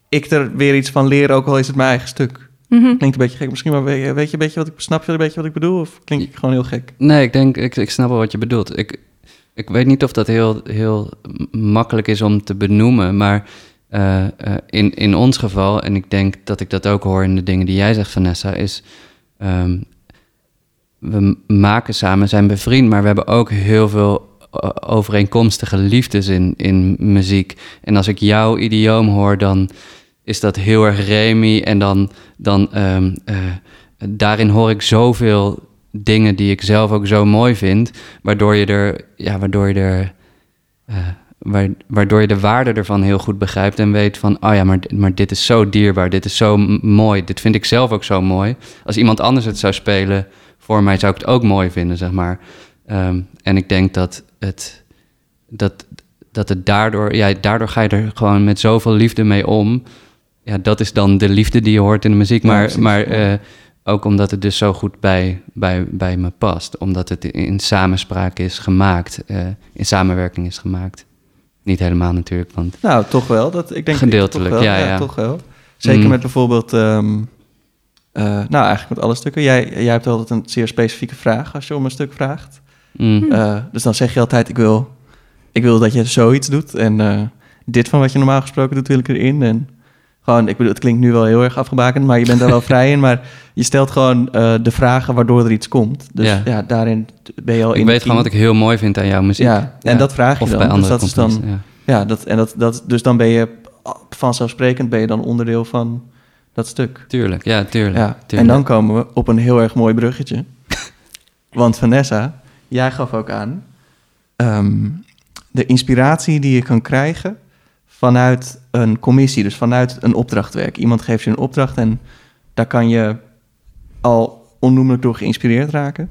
ik er weer iets van leer, ook al is het mijn eigen stuk. Mhm. Klinkt een beetje gek misschien, maar weet je, weet je een beetje wat ik, snap je een beetje wat ik bedoel? Of klink ik gewoon heel gek? Nee, ik denk, ik, ik snap wel wat je bedoelt. Ik, ik weet niet of dat heel, heel makkelijk is om te benoemen, maar eh, eh, in, in ons geval, en ik denk dat ik dat ook hoor in de dingen die jij zegt, Vanessa, is ehm, we maken samen, zijn bevriend, maar we hebben ook heel veel eh, overeenkomstige liefdes in, in muziek. En als ik jouw idioom hoor, dan is dat heel erg Remy. En dan, dan ehm, eh, daarin hoor ik zoveel dingen die ik zelf ook zo mooi vind, waardoor je er, ja, waardoor je er, eh, waar- waardoor je de waarde ervan heel goed begrijpt en weet van, oh ja, maar, maar dit is zo dierbaar, dit is zo mooi, dit vind ik zelf ook zo mooi. Als iemand anders het zou spelen voor mij, zou ik het ook mooi vinden, zeg maar. Ehm, en ik denk dat het, dat, dat het daardoor, ja, daardoor ga je er gewoon met zoveel liefde mee om. Ja, dat is dan de liefde die je hoort in de muziek, Ja, maar, precies, maar eh, ook omdat het dus zo goed bij, bij, bij me past. Omdat het in samenspraak is gemaakt, eh, in samenwerking is gemaakt. Niet helemaal natuurlijk, want Nou, toch wel. Dat, ik denk Gedeeltelijk, toch wel, ja, ja. toch wel. Zeker Mm. met bijvoorbeeld, ehm, eh, nou eigenlijk met alle stukken. Jij, jij hebt altijd een zeer specifieke vraag als je om een stuk vraagt. mm, dus dan zeg je altijd, ik wil, ik wil dat je zoiets doet. En dit van wat je normaal gesproken doet, wil ik erin. En gewoon, ik bedoel, het klinkt nu wel heel erg afgebakend, maar je bent daar wel vrij in. Maar je stelt gewoon eh, de vragen waardoor er iets komt. Dus Ja. ja, daarin ben je al in ik weet gewoon wat ik heel mooi vind aan jouw muziek. Ja, en Ja. dat vraag je Of dan. bij dus dat is dan, ja, dat, en dat, dat, dus dan ben je vanzelfsprekend ben je dan onderdeel van dat stuk. Tuurlijk, ja, tuurlijk. Ja. En tuurlijk. dan komen we op een heel erg mooi bruggetje. Want Vanessa, jij gaf ook aan ehm, de inspiratie die je kan krijgen vanuit een commissie, dus vanuit een opdrachtwerk. Iemand geeft je een opdracht en daar kan je al onnoemelijk door geïnspireerd raken.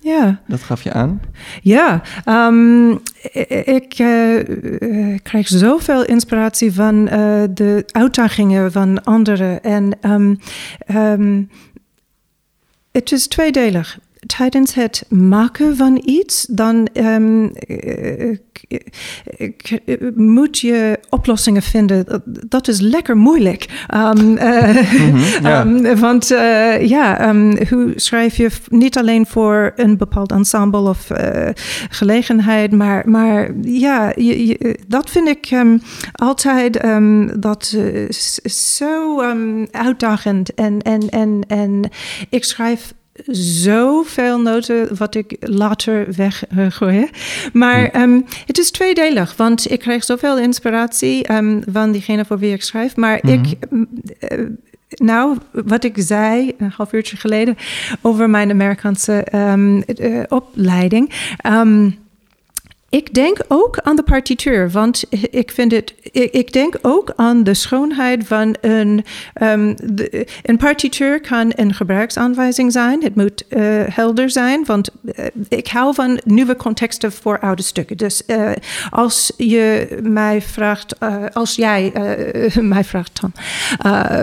Ja. Dat gaf je aan. Ja, ehm, i- ik eh, eh, krijg zoveel inspiratie van eh, de uitdagingen van anderen. En ehm, ehm, het is tweedelig. Tijdens het maken van iets, dan ehm, eh, eh, eh, moet je oplossingen vinden. Dat- is lekker moeilijk. Ehm, eh, Mhm, ja. Ehm, want ja, hoe schrijf je niet alleen voor een bepaald ensemble of gelegenheid, maar, maar ja, je, je- dat vind ik altijd dat zo uitdagend. En, en, en, en ik schrijf zoveel noten wat ik later weggooi. Maar ehm, het is tweedelig, want ik krijg zoveel inspiratie ehm, van diegene voor wie ik schrijf. Maar ik, mm, eh, nou, wat ik zei een half uurtje geleden over mijn Amerikaanse ehm, eh, opleiding. Ik denk ook aan de partituur, want ik vind het. Ik, denk ook aan de schoonheid van een. Um, een partituur kan een gebruiksaanwijzing zijn. Het moet uh, helder zijn, want uh, ik hou van nieuwe contexten voor oude stukken. Dus uh, als je mij vraagt, als jij mij vraagt,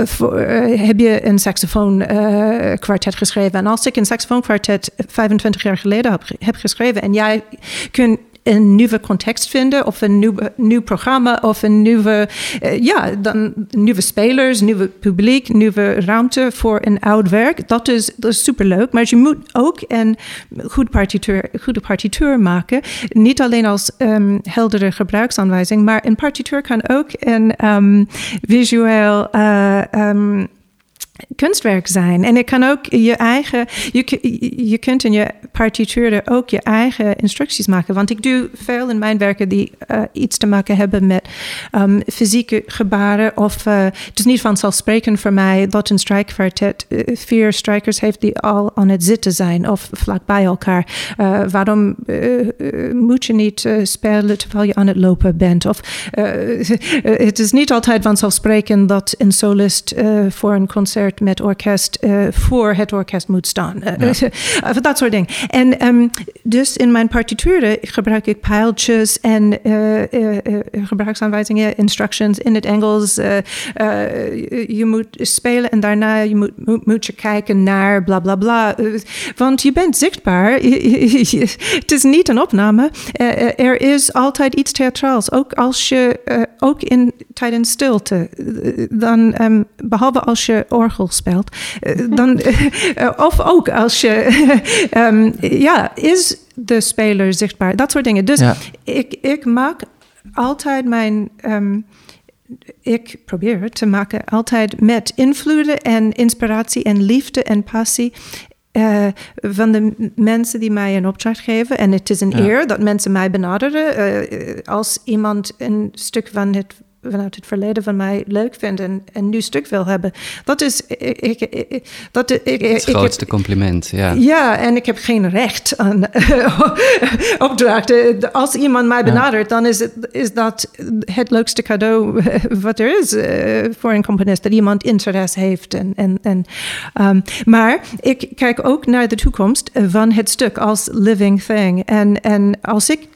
voor, heb je een saxofoonkwartet geschreven? En als ik een saxofoonkwartet 25 jaar geleden heb geschreven en jij kunt een nieuwe context vinden of een nieuw, nieuw programma of een nieuwe, uh, ja, dan nieuwe spelers, nieuwe publiek, nieuwe ruimte voor een oud werk. Dat is, dat is superleuk, maar je moet ook een goed partituur, goede partituur maken. Niet alleen als um, heldere gebruiksaanwijzing, maar een partituur kan ook een um, visueel uh, um, kunstwerk zijn. En het kan ook je eigen, je, je kunt in je partituren ook je eigen instructies maken. Want ik doe veel in mijn werken die uh, iets te maken hebben met um, fysieke gebaren. Of uh, het is niet vanzelfsprekend voor mij dat een strijkkwartet uh, vier strijkers heeft die al aan het zitten zijn of vlak bij elkaar. waarom moet je niet spelen terwijl je aan het lopen bent? Of het is niet altijd vanzelfsprekend dat een solist voor een concert met orkest uh, voor het orkest moet staan. Uh, ja. dat soort dingen. En um, dus in mijn partituren gebruik ik pijltjes en uh, gebruiksaanwijzingen, instructions in het Engels. je moet spelen en daarna je moet, moet, moet, je kijken naar bla bla bla. want je bent zichtbaar. het is niet een opname. er is altijd iets theatraals. Ook als je, ook in tijdens stilte. Dan, um, behalve als je orgel speelt. dan, of ook als je, um, ja, is de speler zichtbaar? Dat soort dingen. Dus ja. ik, ik maak altijd mijn. Um, ik probeer te maken altijd met invloeden en inspiratie en liefde en passie. Uh, van de mensen die mij een opdracht geven. En het is een ja. eer dat mensen mij benaderen. Uh, als iemand een stuk van het vanuit het verleden van mij leuk vindt en een nieuw stuk wil hebben. Dat is ik, ik, dat, ik, het grootste compliment, ja. Ja, en ik heb geen recht aan opdrachten. Als iemand mij benadert, ja. dan is, het, is dat het leukste cadeau wat er is uh, voor een componist. Dat iemand interesse heeft. En, en, en, um, maar ik kijk ook naar de toekomst van het stuk als living thing. En, en als ik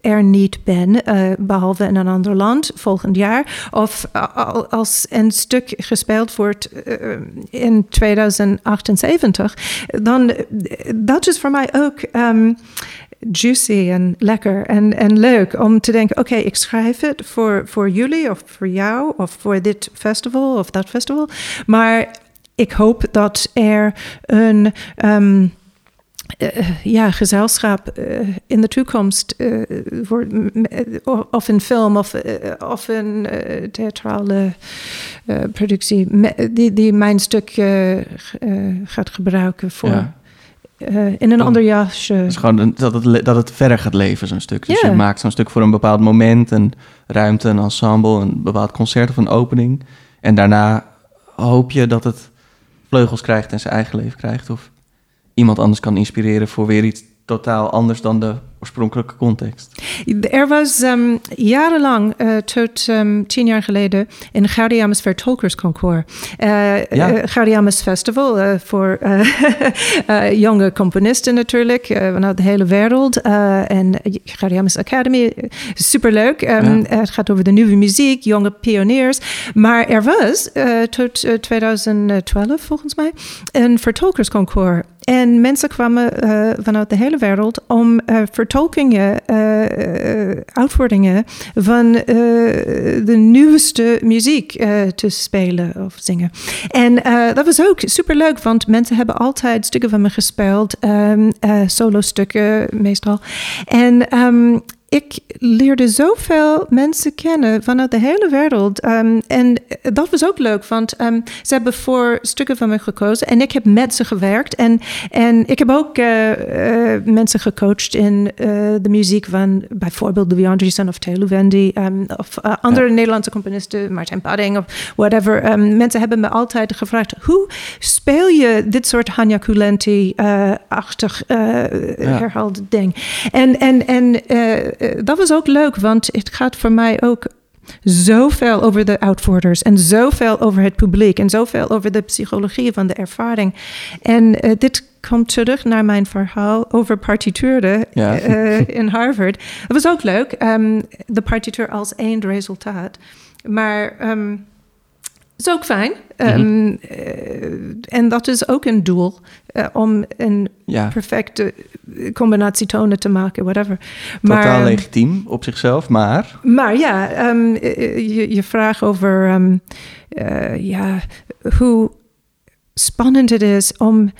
er niet ben, uh, behalve in een ander land volgend jaar. Of uh, als een stuk gespeeld wordt uh, in 2078, dan dat is voor mij ook. Um, juicy en lekker en, en leuk om te denken: oké, ik schrijf het voor, voor jullie of voor jou of voor dit festival of dat festival. Maar ik hoop dat er een. Uh, ja, gezelschap uh, in de toekomst, uh, voor, of een film of, of een theatrale productie, die, die mijn stuk gaat gebruiken voor. Ja. in een oh. ander jasje. Dus gewoon dat het, dat het verder gaat leven, zo'n stuk. Dus yeah. je maakt zo'n stuk voor een bepaald moment, een ruimte, een ensemble, een bepaald concert of een opening. En daarna hoop je dat het vleugels krijgt en zijn eigen leven krijgt. Of iemand anders kan inspireren voor weer iets totaal anders dan de oorspronkelijke context. Er was um, jarenlang, uh, tot um, tien jaar geleden, een Gaudiamus Vertolkersconcours. Uh, ja. uh, Gaudiamus Festival voor jonge componisten natuurlijk, vanuit de hele wereld. en Gaudiamus Academy, superleuk. Um, ja. Het gaat over de nieuwe muziek, jonge pioniers. Maar er was tot 2012 volgens mij een Vertolkersconcours. En mensen kwamen uh, vanuit de hele wereld om uh, vertolkingen, uh, uitvoeringen van de nieuwste muziek te spelen of zingen. En dat was ook superleuk, want mensen hebben altijd stukken van me gespeeld, um, solo stukken meestal. En um, ik leerde zoveel mensen kennen vanuit de hele wereld. Ehm, en dat was ook leuk, want ehm, ze hebben voor stukken van me gekozen en ik heb met ze gewerkt. En, en ik heb ook eh, eh, mensen gecoacht in eh, de muziek van bijvoorbeeld Louis Andriessen of Telu Wendy um, of andere Nederlandse componisten, Martijn Padding of whatever. Ehm, mensen hebben me altijd gevraagd, hoe speel je dit soort Hanya Kulenti-achtig herhaalde ding? En, en, en dat was ook leuk, want het gaat voor mij ook zoveel over de uitvoerders en zoveel over het publiek en zoveel over de psychologie van de ervaring. En eh, dit komt terug naar mijn verhaal over partituren Ja. eh, in Harvard. Dat was ook leuk, ehm, de partituur als eindresultaat. Maar ehm, is ook fijn. Ehm, eh, en dat is ook een doel, eh, om een Ja, perfecte combinatie tonen te maken, whatever. totaal ehm, legitiem op zichzelf, maar... maar ja, ehm, eh, je, je vraag over eh, ja, hoe spannend het is om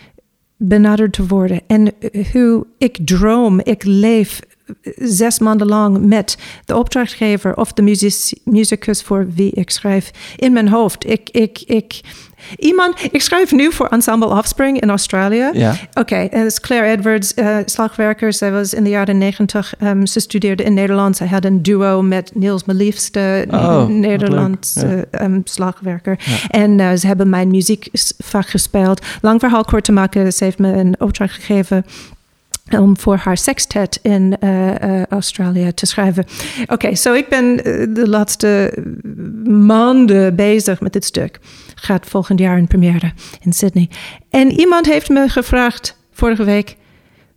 benaderd te worden. En eh, hoe ik droom, ik leef eh, zes maanden lang met de opdrachtgever of de music, musicus voor wie ik schrijf in mijn hoofd. Ik, ik, ik, iemand, ik schrijf nu voor Ensemble Offspring in Australië. Ja, Oké, en dat is Claire Edwards, eh, slagwerker. Zij was in de jaren negentig, ehm, ze studeerde in Nederland. Zij had een duo met Niels Meliefste, Oh, wat Nederlandse ehm, slagwerker. En eh, ze hebben mijn muziekvak gespeeld. Lang verhaal kort te maken, ze heeft me een opdracht gegeven om voor haar sextet in eh, Australië te schrijven. Oké, zo ik ben eh, de laatste maanden bezig met dit stuk. Gaat volgend jaar in première in Sydney. En iemand heeft me gevraagd vorige week...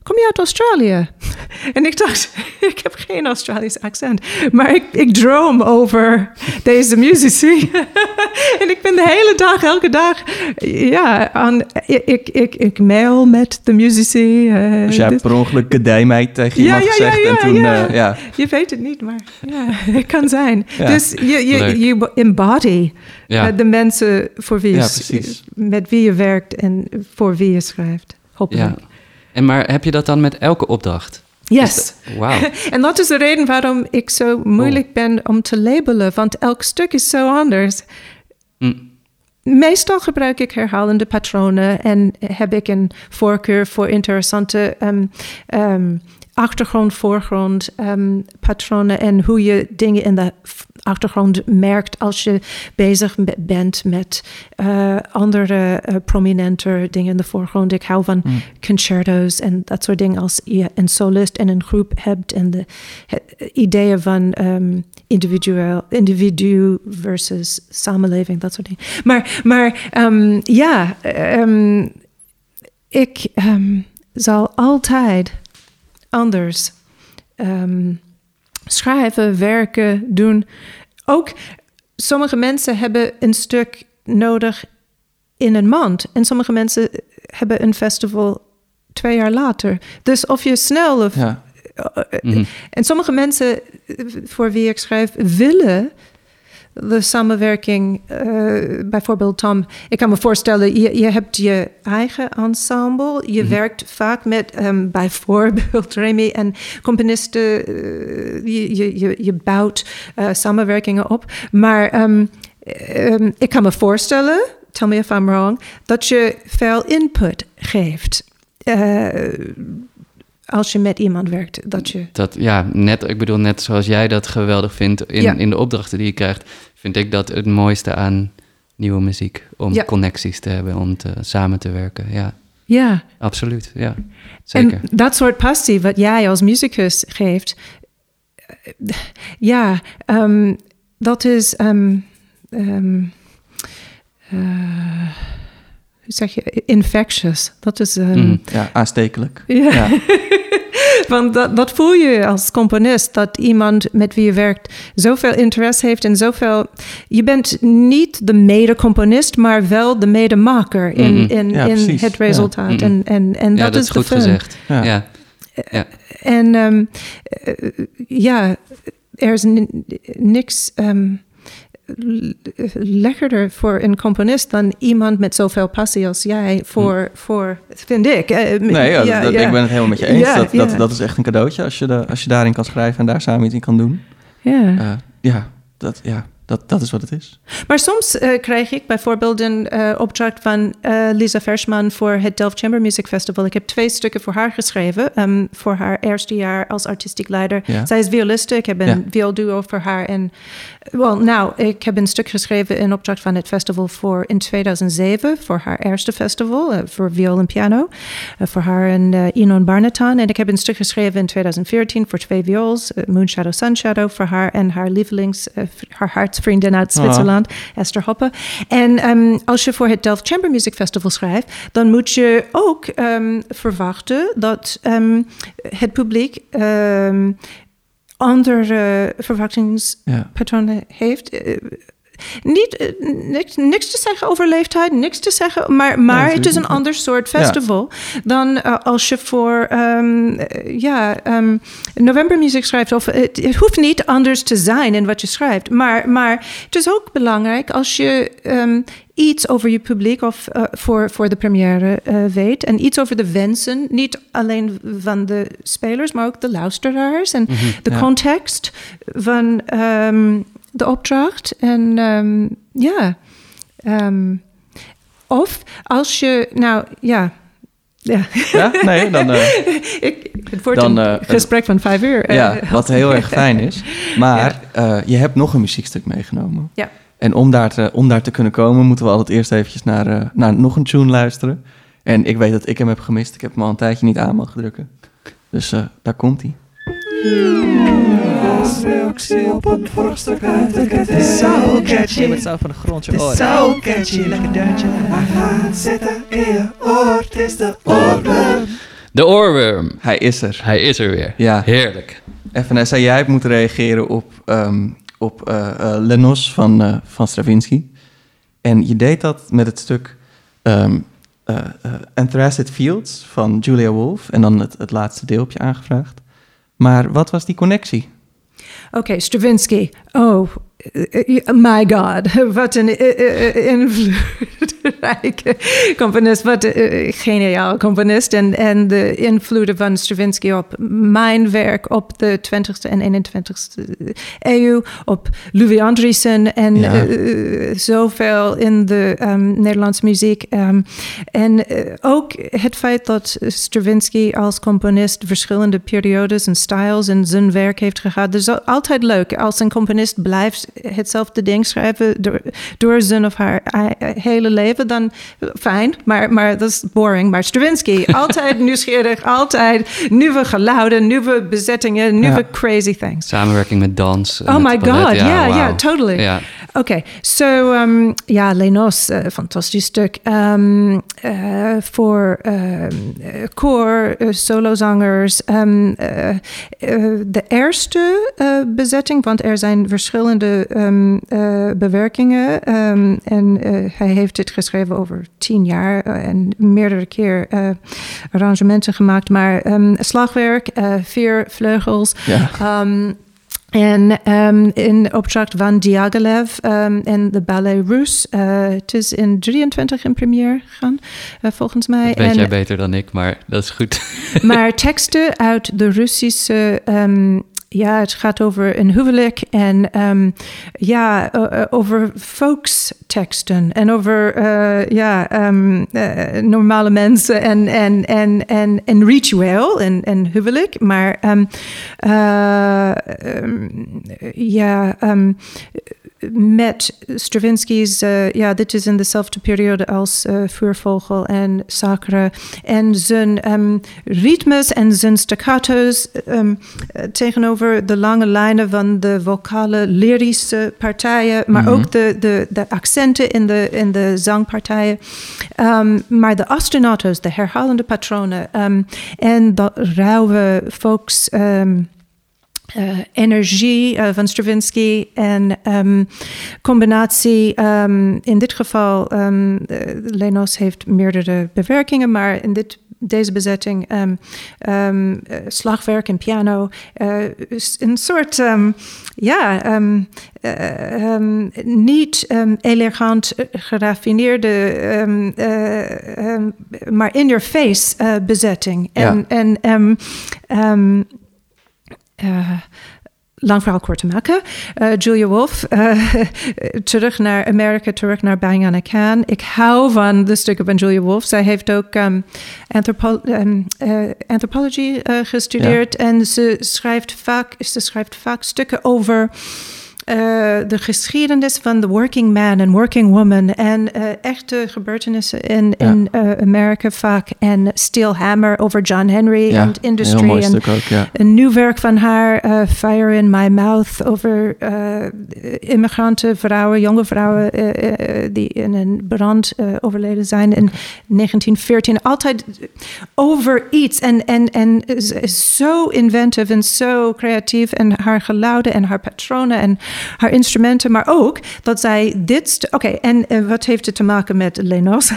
Kom je uit Australië? En ik dacht, ik heb geen Australisch accent. Maar ik, ik droom over deze muzici. en ik ben de hele dag, elke dag... Ja, aan, ik, ik, ik mail met de muzici. eh, dus jij hebt per ongeluk kadijmeid tegen iemand ja, ja, gezegd ja, en toen... ja. eh, ja. Je weet het niet, maar ja, het kan zijn. Ja. Dus je, je, je embody Ja. eh, de mensen voor wie je, met wie je werkt en voor wie je schrijft. Hopelijk. Ja. En maar heb je dat dan met elke opdracht? Yes. Wauw. En dat is de reden waarom ik zo moeilijk ben om te labelen, want elk stuk is zo anders. Hm. Meestal gebruik ik herhalende patronen en heb ik een voorkeur voor interessante ehm, ehm, achtergrond, voorgrond ehm, patronen en hoe je dingen in de achtergrond merkt als je bezig be- bent met eh, andere eh, prominente dingen in de voorgrond. Ik hou van concertos en dat soort dingen als je een solist en een groep hebt en de het ideeën van ehm, individueel, individu versus samenleving, dat soort dingen. Maar, maar ehm, ja, ehm, ik zal altijd anders schrijven, werken, doen. Ook sommige mensen hebben een stuk nodig in een maand. En sommige mensen hebben een festival twee jaar later. Dus of je snel of Ja. Mhm. en sommige mensen eh, voor wie ik schrijf willen de samenwerking, eh, bijvoorbeeld Tom, ik kan me voorstellen, je, je hebt je eigen ensemble, je werkt vaak met ehm, bijvoorbeeld Remy en componisten, eh, je, je, je, je bouwt eh, samenwerkingen op, maar ehm, ehm, ik kan me voorstellen, tell me if I'm wrong, dat je veel input geeft. Als je met iemand werkt, dat je Dat, ja, net, ik bedoel, net zoals jij dat geweldig vindt in, Ja. in de opdrachten die je krijgt, vind ik dat het mooiste aan nieuwe muziek. Om Ja. connecties te hebben, om te, samen te werken. Ja, ja. absoluut. Ja, zeker. En dat soort passie wat jij als muzikus geeft, ja, ehm, dat is, ehm, ehm, eh, zeg je, infectious. Dat is, ehm, Mhm. ja, aanstekelijk. ja. Ja. Want dat, dat voel je als componist, dat iemand met wie je werkt zoveel interesse heeft en zoveel... Je bent niet de mede-componist, maar wel de medemaker in, Mhm. in, Ja, in het resultaat. En, en, en ja, dat, dat is goed gezegd. Ja. Ja. En ehm, eh, ja, er is ni- niks ehm, lekkerder voor een componist dan iemand met zoveel passie als jij voor, voor vind ik. Eh, Nee, ja, dat, ik ben het helemaal met je eens. Dat, dat, dat is echt een cadeautje als je, de, als je daarin kan schrijven en daar samen iets in kan doen. Ja. Eh, ja, dat, ja dat, dat is wat het is. Maar soms eh, krijg ik bijvoorbeeld een eh, opdracht van eh, Lisa Versman voor het Delft Chamber Music Festival. Ik heb twee stukken voor haar geschreven, ehm, voor haar eerste jaar als artistiek leider. Ja. Zij is violiste, ik heb een Ja. vioolduo voor haar. En, wel, nou, ik heb een stuk geschreven in opdracht van het festival voor in 2007, voor haar eerste festival, voor viool en piano. Voor haar en Inon Barnetan. En ik heb een stuk geschreven in 2014 voor twee viols, eh, Moon Shadow, Sun Shadow, voor haar en haar lievelings, eh, v- hartsvriendin uit Zwitserland, Esther Hoppe. En ehm, als je voor het Delft Chamber Music Festival schrijft, dan moet je ook ehm, verwachten dat ehm, het publiek andere verwachtingspatronen Ja. heeft. Niet, eh, niks, niks te zeggen over leeftijd, niks te zeggen, maar, maar het is een ander soort Ja. festival dan eh, als je voor eh, ja, ehm, novembermuziek schrijft. Of, het, het hoeft niet anders te zijn in wat je schrijft, maar, maar het is ook belangrijk als je ehm, iets over je publiek of voor, voor de première weet en iets over de wensen, niet alleen van de spelers, maar ook de luisteraars en de ja. context van de opdracht. En ehm, ja, ehm, of als je, nou ja. Ja, Ja, nee, dan... eh, ik, het wordt Dan, een eh, gesprek van vijf uur. eh, Ja, wat heel erg fijn is. Maar je hebt nog een muziekstuk meegenomen. Ja. En om daar, te, om daar te kunnen komen, moeten we altijd eerst eventjes naar, naar nog een tune luisteren. En ik weet dat ik hem heb gemist. Ik heb hem al een tijdje niet aan mogen drukken. Dus daar komt hij. Een uit de ketting. Zo catchy. Zo van de grond je oren. Zo catchy, lekker deuntje. Hij gaat zitten in je oor, het is de oorworm. De oorworm. Hij is er. Hij is er weer. Ja. Heerlijk. Vanessa, jij hebt moeten reageren op, ehm, op eh eh, Lenos van, eh, van Stravinsky. En je deed dat met het stuk ehm eh, eh, Anthracite Fields van Julia Wolf. En dan het, het laatste deel heb je aangevraagd. Maar wat was die connectie? Oké, Stravinsky. Oh, eh, eh, my god. Wat een eh, eh, invloedrijke componist. Wat een geniaal componist. En, en de invloeden van Stravinsky op mijn werk op de 20e en 21e eeuw. Op Louis Andriessen en Ja. eh, zoveel in de ehm, Nederlandse muziek. Ehm, en eh, ook het feit dat Stravinsky als componist verschillende periodes en styles in zijn werk heeft gehad. Dus al- altijd leuk als een componist blijft hetzelfde ding schrijven door, door zijn of haar eh, hele leven. Dan fijn, maar, maar dat is boring. Maar Stravinsky, altijd nieuwsgierig, altijd nieuwe geluiden, nieuwe bezettingen, nieuwe Ja. crazy things. Samenwerking met dans. Oh met my god, ja, ja, wauw. totally. Ja. Oké, so um, ja, Lenos, eh, fantastisch stuk. Um, eh, voor um, eh, koor, solozangers. Um, eh, eh, de eerste bezetting, want er zijn verschillende um, bewerkingen. Um, en hij heeft dit geschreven over tien jaar en meerdere keer arrangementen gemaakt. Maar slagwerk, vier vleugels. Ja. En um, in opdracht van Diaghilev um, en de Ballet Russe. Uh, het is in 23 in première gegaan, uh, volgens mij. Dat weet en, jij beter dan ik, maar dat is goed. maar teksten uit de Russische. Um, ja, het gaat over een huwelijk en um, ja, uh, over volksteksten en over uh, ja, um, normale mensen en, en, en, en, en ritueel en, en huwelijk. Maar um, ja, met Stravinsky's, uh, ja, dit is in dezelfde periode als uh, Vuurvogel en Sacre. En zijn um, ritmes en zijn staccato's um, tegenover de lange lijnen van de vocale lyrische partijen, maar mm -hmm. ook de, de, de accenten in de, in de zangpartijen. Um, maar de ostinatos, de herhalende patronen en dat rauwe volks... Uh, energie uh, van Stravinsky en um, combinatie. Um, in dit geval, um, uh, Lenos heeft meerdere bewerkingen, maar in dit deze bezetting, ehm, ehm, eh, slagwerk en piano. eh, is een soort, ehm, ja, ehm, eh, ehm, niet ehm, elegant eh, geraffineerde, ehm, eh, ehm, maar in-your-face eh, bezetting. En, en ehm, ehm, eh, lang verhaal kort te maken. Eh, Julia Wolf, eh, terug naar Amerika, terug naar Bang on a Can. Ik hou van de stukken van Julia Wolf. Zij heeft ook um, anthropo um, eh, anthropology eh, gestudeerd. En ze schrijft, vaak, ze schrijft vaak stukken over... eh, de geschiedenis van de working man en working woman en eh, echte gebeurtenissen in, Ja. in eh, Amerika vaak. En Steel Hammer over John Henry en industry. en ook, ja. een nieuw werk van haar, Fire in My Mouth, over immigranten, vrouwen, jonge vrouwen die in een brand overleden zijn in 1914. Altijd over iets en, en, en is- is zo inventive en zo creatief en haar geluiden en haar patronen en haar instrumenten, maar ook dat zij dit... Oké, en eh, wat heeft het te maken met Lenos?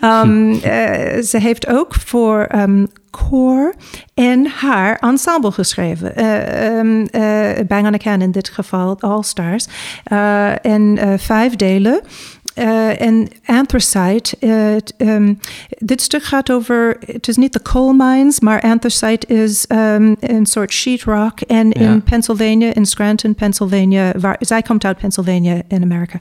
Eh, ze heeft ook voor ehm koor en haar ensemble geschreven. Eh, ehm, eh, Bang on a Can in dit geval, All Stars. En vijf delen. Eh, en Anthracite, het, ehm, dit stuk gaat over, het is niet de coal mines, maar Anthracite is ehm, een soort sheetrock. En Ja. in Pennsylvania, in Scranton, Pennsylvania, waar, zij komt uit Pennsylvania in Amerika.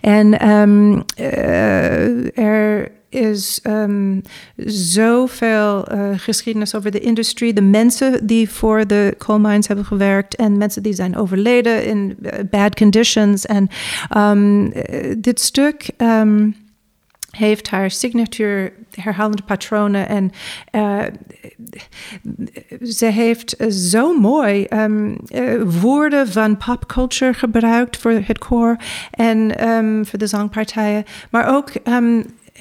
En eh, er is ehm, zoveel eh, geschiedenis over de industrie. De mensen die voor de coal mines hebben gewerkt en mensen die zijn overleden in eh, bad conditions. En eh, dit stuk. ehm, heeft haar signature herhalende patronen en ze heeft zo mooi eh, woorden van popculture gebruikt voor het koor en ehm, voor de zangpartijen, maar ook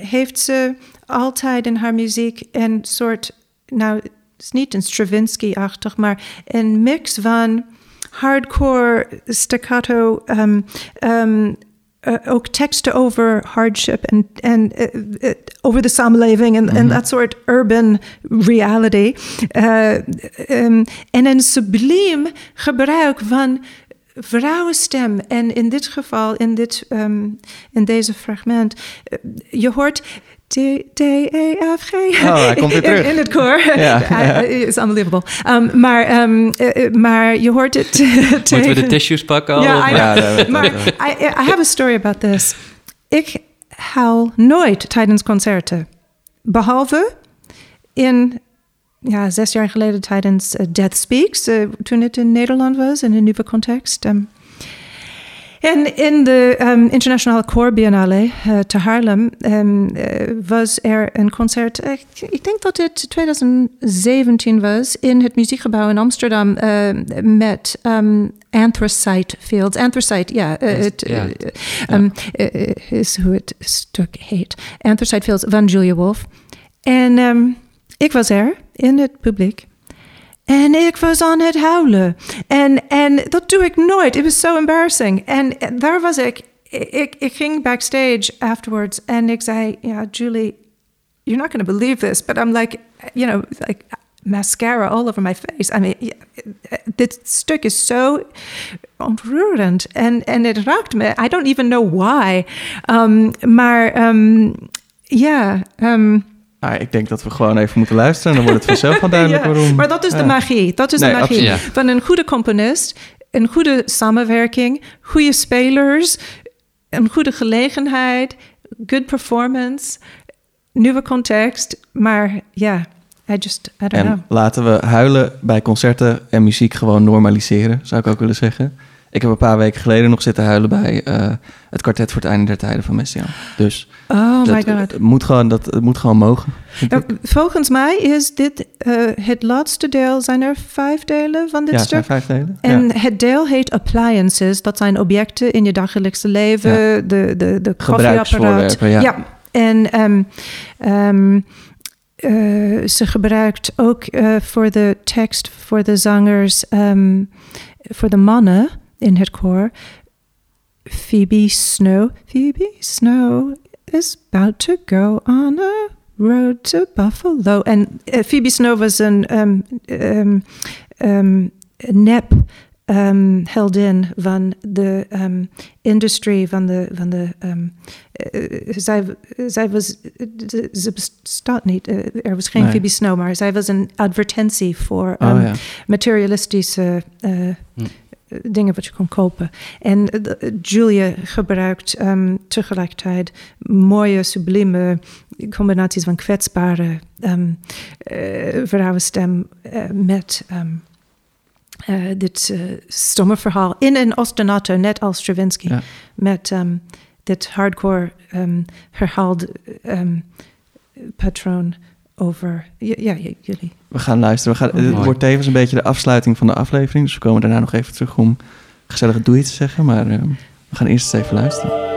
heeft ze altijd in haar muziek een soort, nou, het is niet een Stravinsky-achtig, maar een mix van hardcore staccato. ehm, ehm, eh, ook teksten over hardship en, en eh, eh, over de samenleving en, en dat soort urban reality. Eh, ehm, en een subliem gebruik van vrouwenstem. En in dit geval, in, dit, ehm, in deze fragment, eh, je hoort T-E-F-G. Oh, hij komt weer in, terug. in het koor. Ja. It's unbelievable. Um, maar, ehm, eh, eh, maar je hoort het Moeten we de tissues pakken al? Ja, I. Ja, maar I, I have a story about this. Ik huil nooit tijdens concerten. Behalve in, ja, zes jaar geleden tijdens eh, Death Speaks, eh, toen het in Nederland was, in een nieuwe context. Ehm. en in de ehm, Internationale Choir Biennale eh, te Haarlem eh, was er een concert, ik, denk dat het 2017 was, in het Muziekgebouw in Amsterdam met Anthracite Fields. Anthracite, ja, Is- het, ja. is hoe het stuk heet. Anthracite Fields van Julia Wolf. En ik was er in het publiek. En ik was aan het huilen. En, en dat doe ik nooit. It was so embarrassing. En daar was ik. Ik, ik ging backstage afterwards en ik zei, ja, Julie, you're not going to believe this, but I'm like, you know, like mascara all over my face. I mean, yeah, dit stuk is zo ontroerend en, en het raakt me. I don't even know why. Um, maar ehm, ja, ehm, Ah, ik denk dat we gewoon even moeten luisteren. En dan wordt het vanzelf wel duidelijk ja, waarom. Maar dat is de magie. Dat is Nee, de magie. Ja. van een goede componist, een goede samenwerking, goede spelers, een goede gelegenheid, good performance, nieuwe context. Maar ja, I just, I don't know. En laten we huilen bij concerten en muziek gewoon normaliseren, zou ik ook willen zeggen. Ik heb een paar weken geleden nog zitten huilen bij eh, het kwartet voor het einde der tijden van Messiaen. Dus Oh dat, my god. Het, moet gewoon, dat, het moet gewoon mogen. ik. volgens mij is dit eh, het laatste deel. Zijn er vijf delen van dit ja, het zijn stuk? vijf delen. En ja. het deel heet appliances. Dat zijn objecten in je dagelijkse leven. Ja. De, de, de koffieapparaat. Ja. En ehm, ehm, eh, ze gebruikt ook voor de tekst, voor de zangers, ehm, voor de mannen in het koor. Phoebe Snow. Phoebe Snow is about to go on a Road to Buffalo. En uh, Phoebe Snow was een um, um, um, nep um, heldin van de um, industrie, van de. Van de um, uh, zij, zij was. Ze bestaat niet. Uh, er was geen Nee. Phoebe Snow, maar zij was een advertentie voor Oh, um, ja. materialistische. Uh, Hm. Dingen wat je kon kopen. En uh, Julia gebruikt um, tegelijkertijd mooie, sublieme combinaties van kwetsbare um, uh, vrouwenstem uh, met um, uh, dit stomme verhaal. In een ostinato, net als Stravinsky. Ja. Met dit hardcore herhaalde um, patroon over... Ja, jullie. We gaan luisteren. We gaan, Oh, het mooi. wordt tevens een beetje de afsluiting van de aflevering. Dus we komen daarna nog even terug om gezellige doei te zeggen. Maar eh, we gaan eerst eens even luisteren.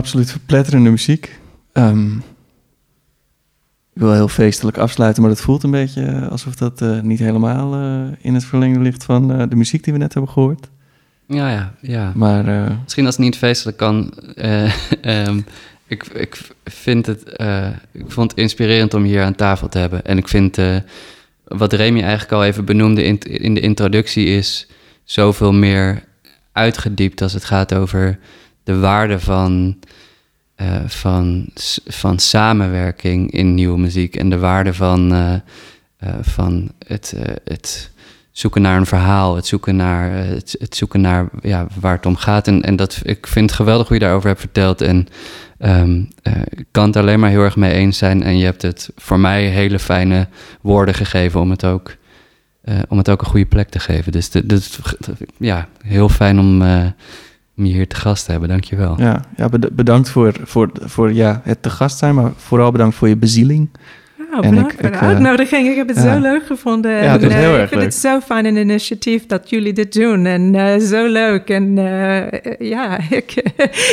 Absoluut verpletterende muziek. Ehm, ik wil heel feestelijk afsluiten, maar het voelt een beetje eh, alsof dat eh, niet helemaal eh, in het verlengde ligt van de muziek die we net hebben gehoord. Ja, ja, ja. Maar Misschien als het niet feestelijk kan. eh, ehm, ik, ik vind het. ik vond het inspirerend om hier aan tafel te hebben. En ik vind. wat Remy eigenlijk al even benoemde in, in de introductie is zoveel meer uitgediept als het gaat over de waarde van, eh, van, van samenwerking in nieuwe muziek en de waarde van, eh, eh, van het, het zoeken naar een verhaal, het zoeken naar, het, het zoeken naar ja, waar het om gaat. En, en dat, ik vind het geweldig hoe je daarover hebt verteld. En ehm, eh, ik kan het alleen maar heel erg mee eens zijn. En je hebt het voor mij hele fijne woorden gegeven om het ook, om het ook een goede plek te geven. Dus de- ja, heel fijn om, om je hier te gast te hebben. Dank je wel. ja, ja bed- bedankt voor, voor, voor ja, het te gast zijn, maar vooral bedankt voor je bezieling. Nou, En bedankt ik- voor de ik, eh, uitnodiging. Ik heb het ja. zo leuk gevonden. Ja, het En, eh, heel ik erg vind leuk. het zo fijn een initiatief dat jullie dit doen. En eh, zo leuk. En eh, ja, ik,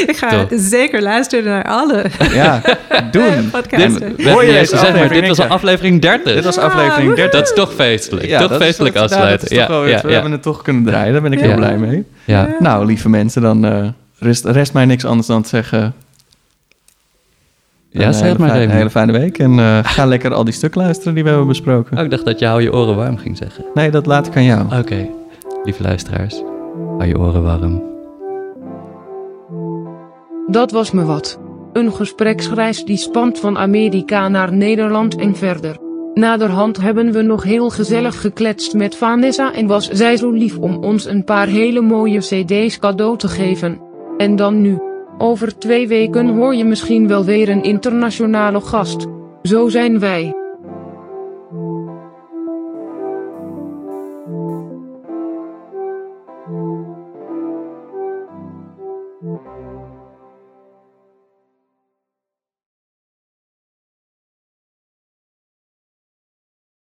ik ga Top. zeker luisteren naar alle Ja, doen. podcasts. Dit, Hoor je deze zeg maar, dit was aflevering 30. Dit was aflevering 30. Dat is toch feestelijk. Ja, toch dat is feestelijk afsluiten. toch weer- ja, we ja, hebben het toch kunnen draaien, daar ben ik heel Ja. blij mee. ja. Nou, lieve mensen, dan eh, rest, rest mij niks anders dan te zeggen... Ja, een zeg het maar. Een hele fijne week en eh, ga lekker al die stukken luisteren die we hebben besproken. Oh, ik dacht dat je hou je oren warm ging zeggen. Nee, dat laat ik aan jou. Oké, lieve luisteraars, hou je oren warm. Dat was me wat. Een gespreksreis die spant van Amerika naar Nederland en verder. Naderhand hebben we nog heel gezellig gekletst met Vanessa en was zij zo lief om ons een paar hele mooie cd's cadeau te geven. En dan nu. Over twee weken hoor je misschien wel weer een internationale gast. Zo zijn wij.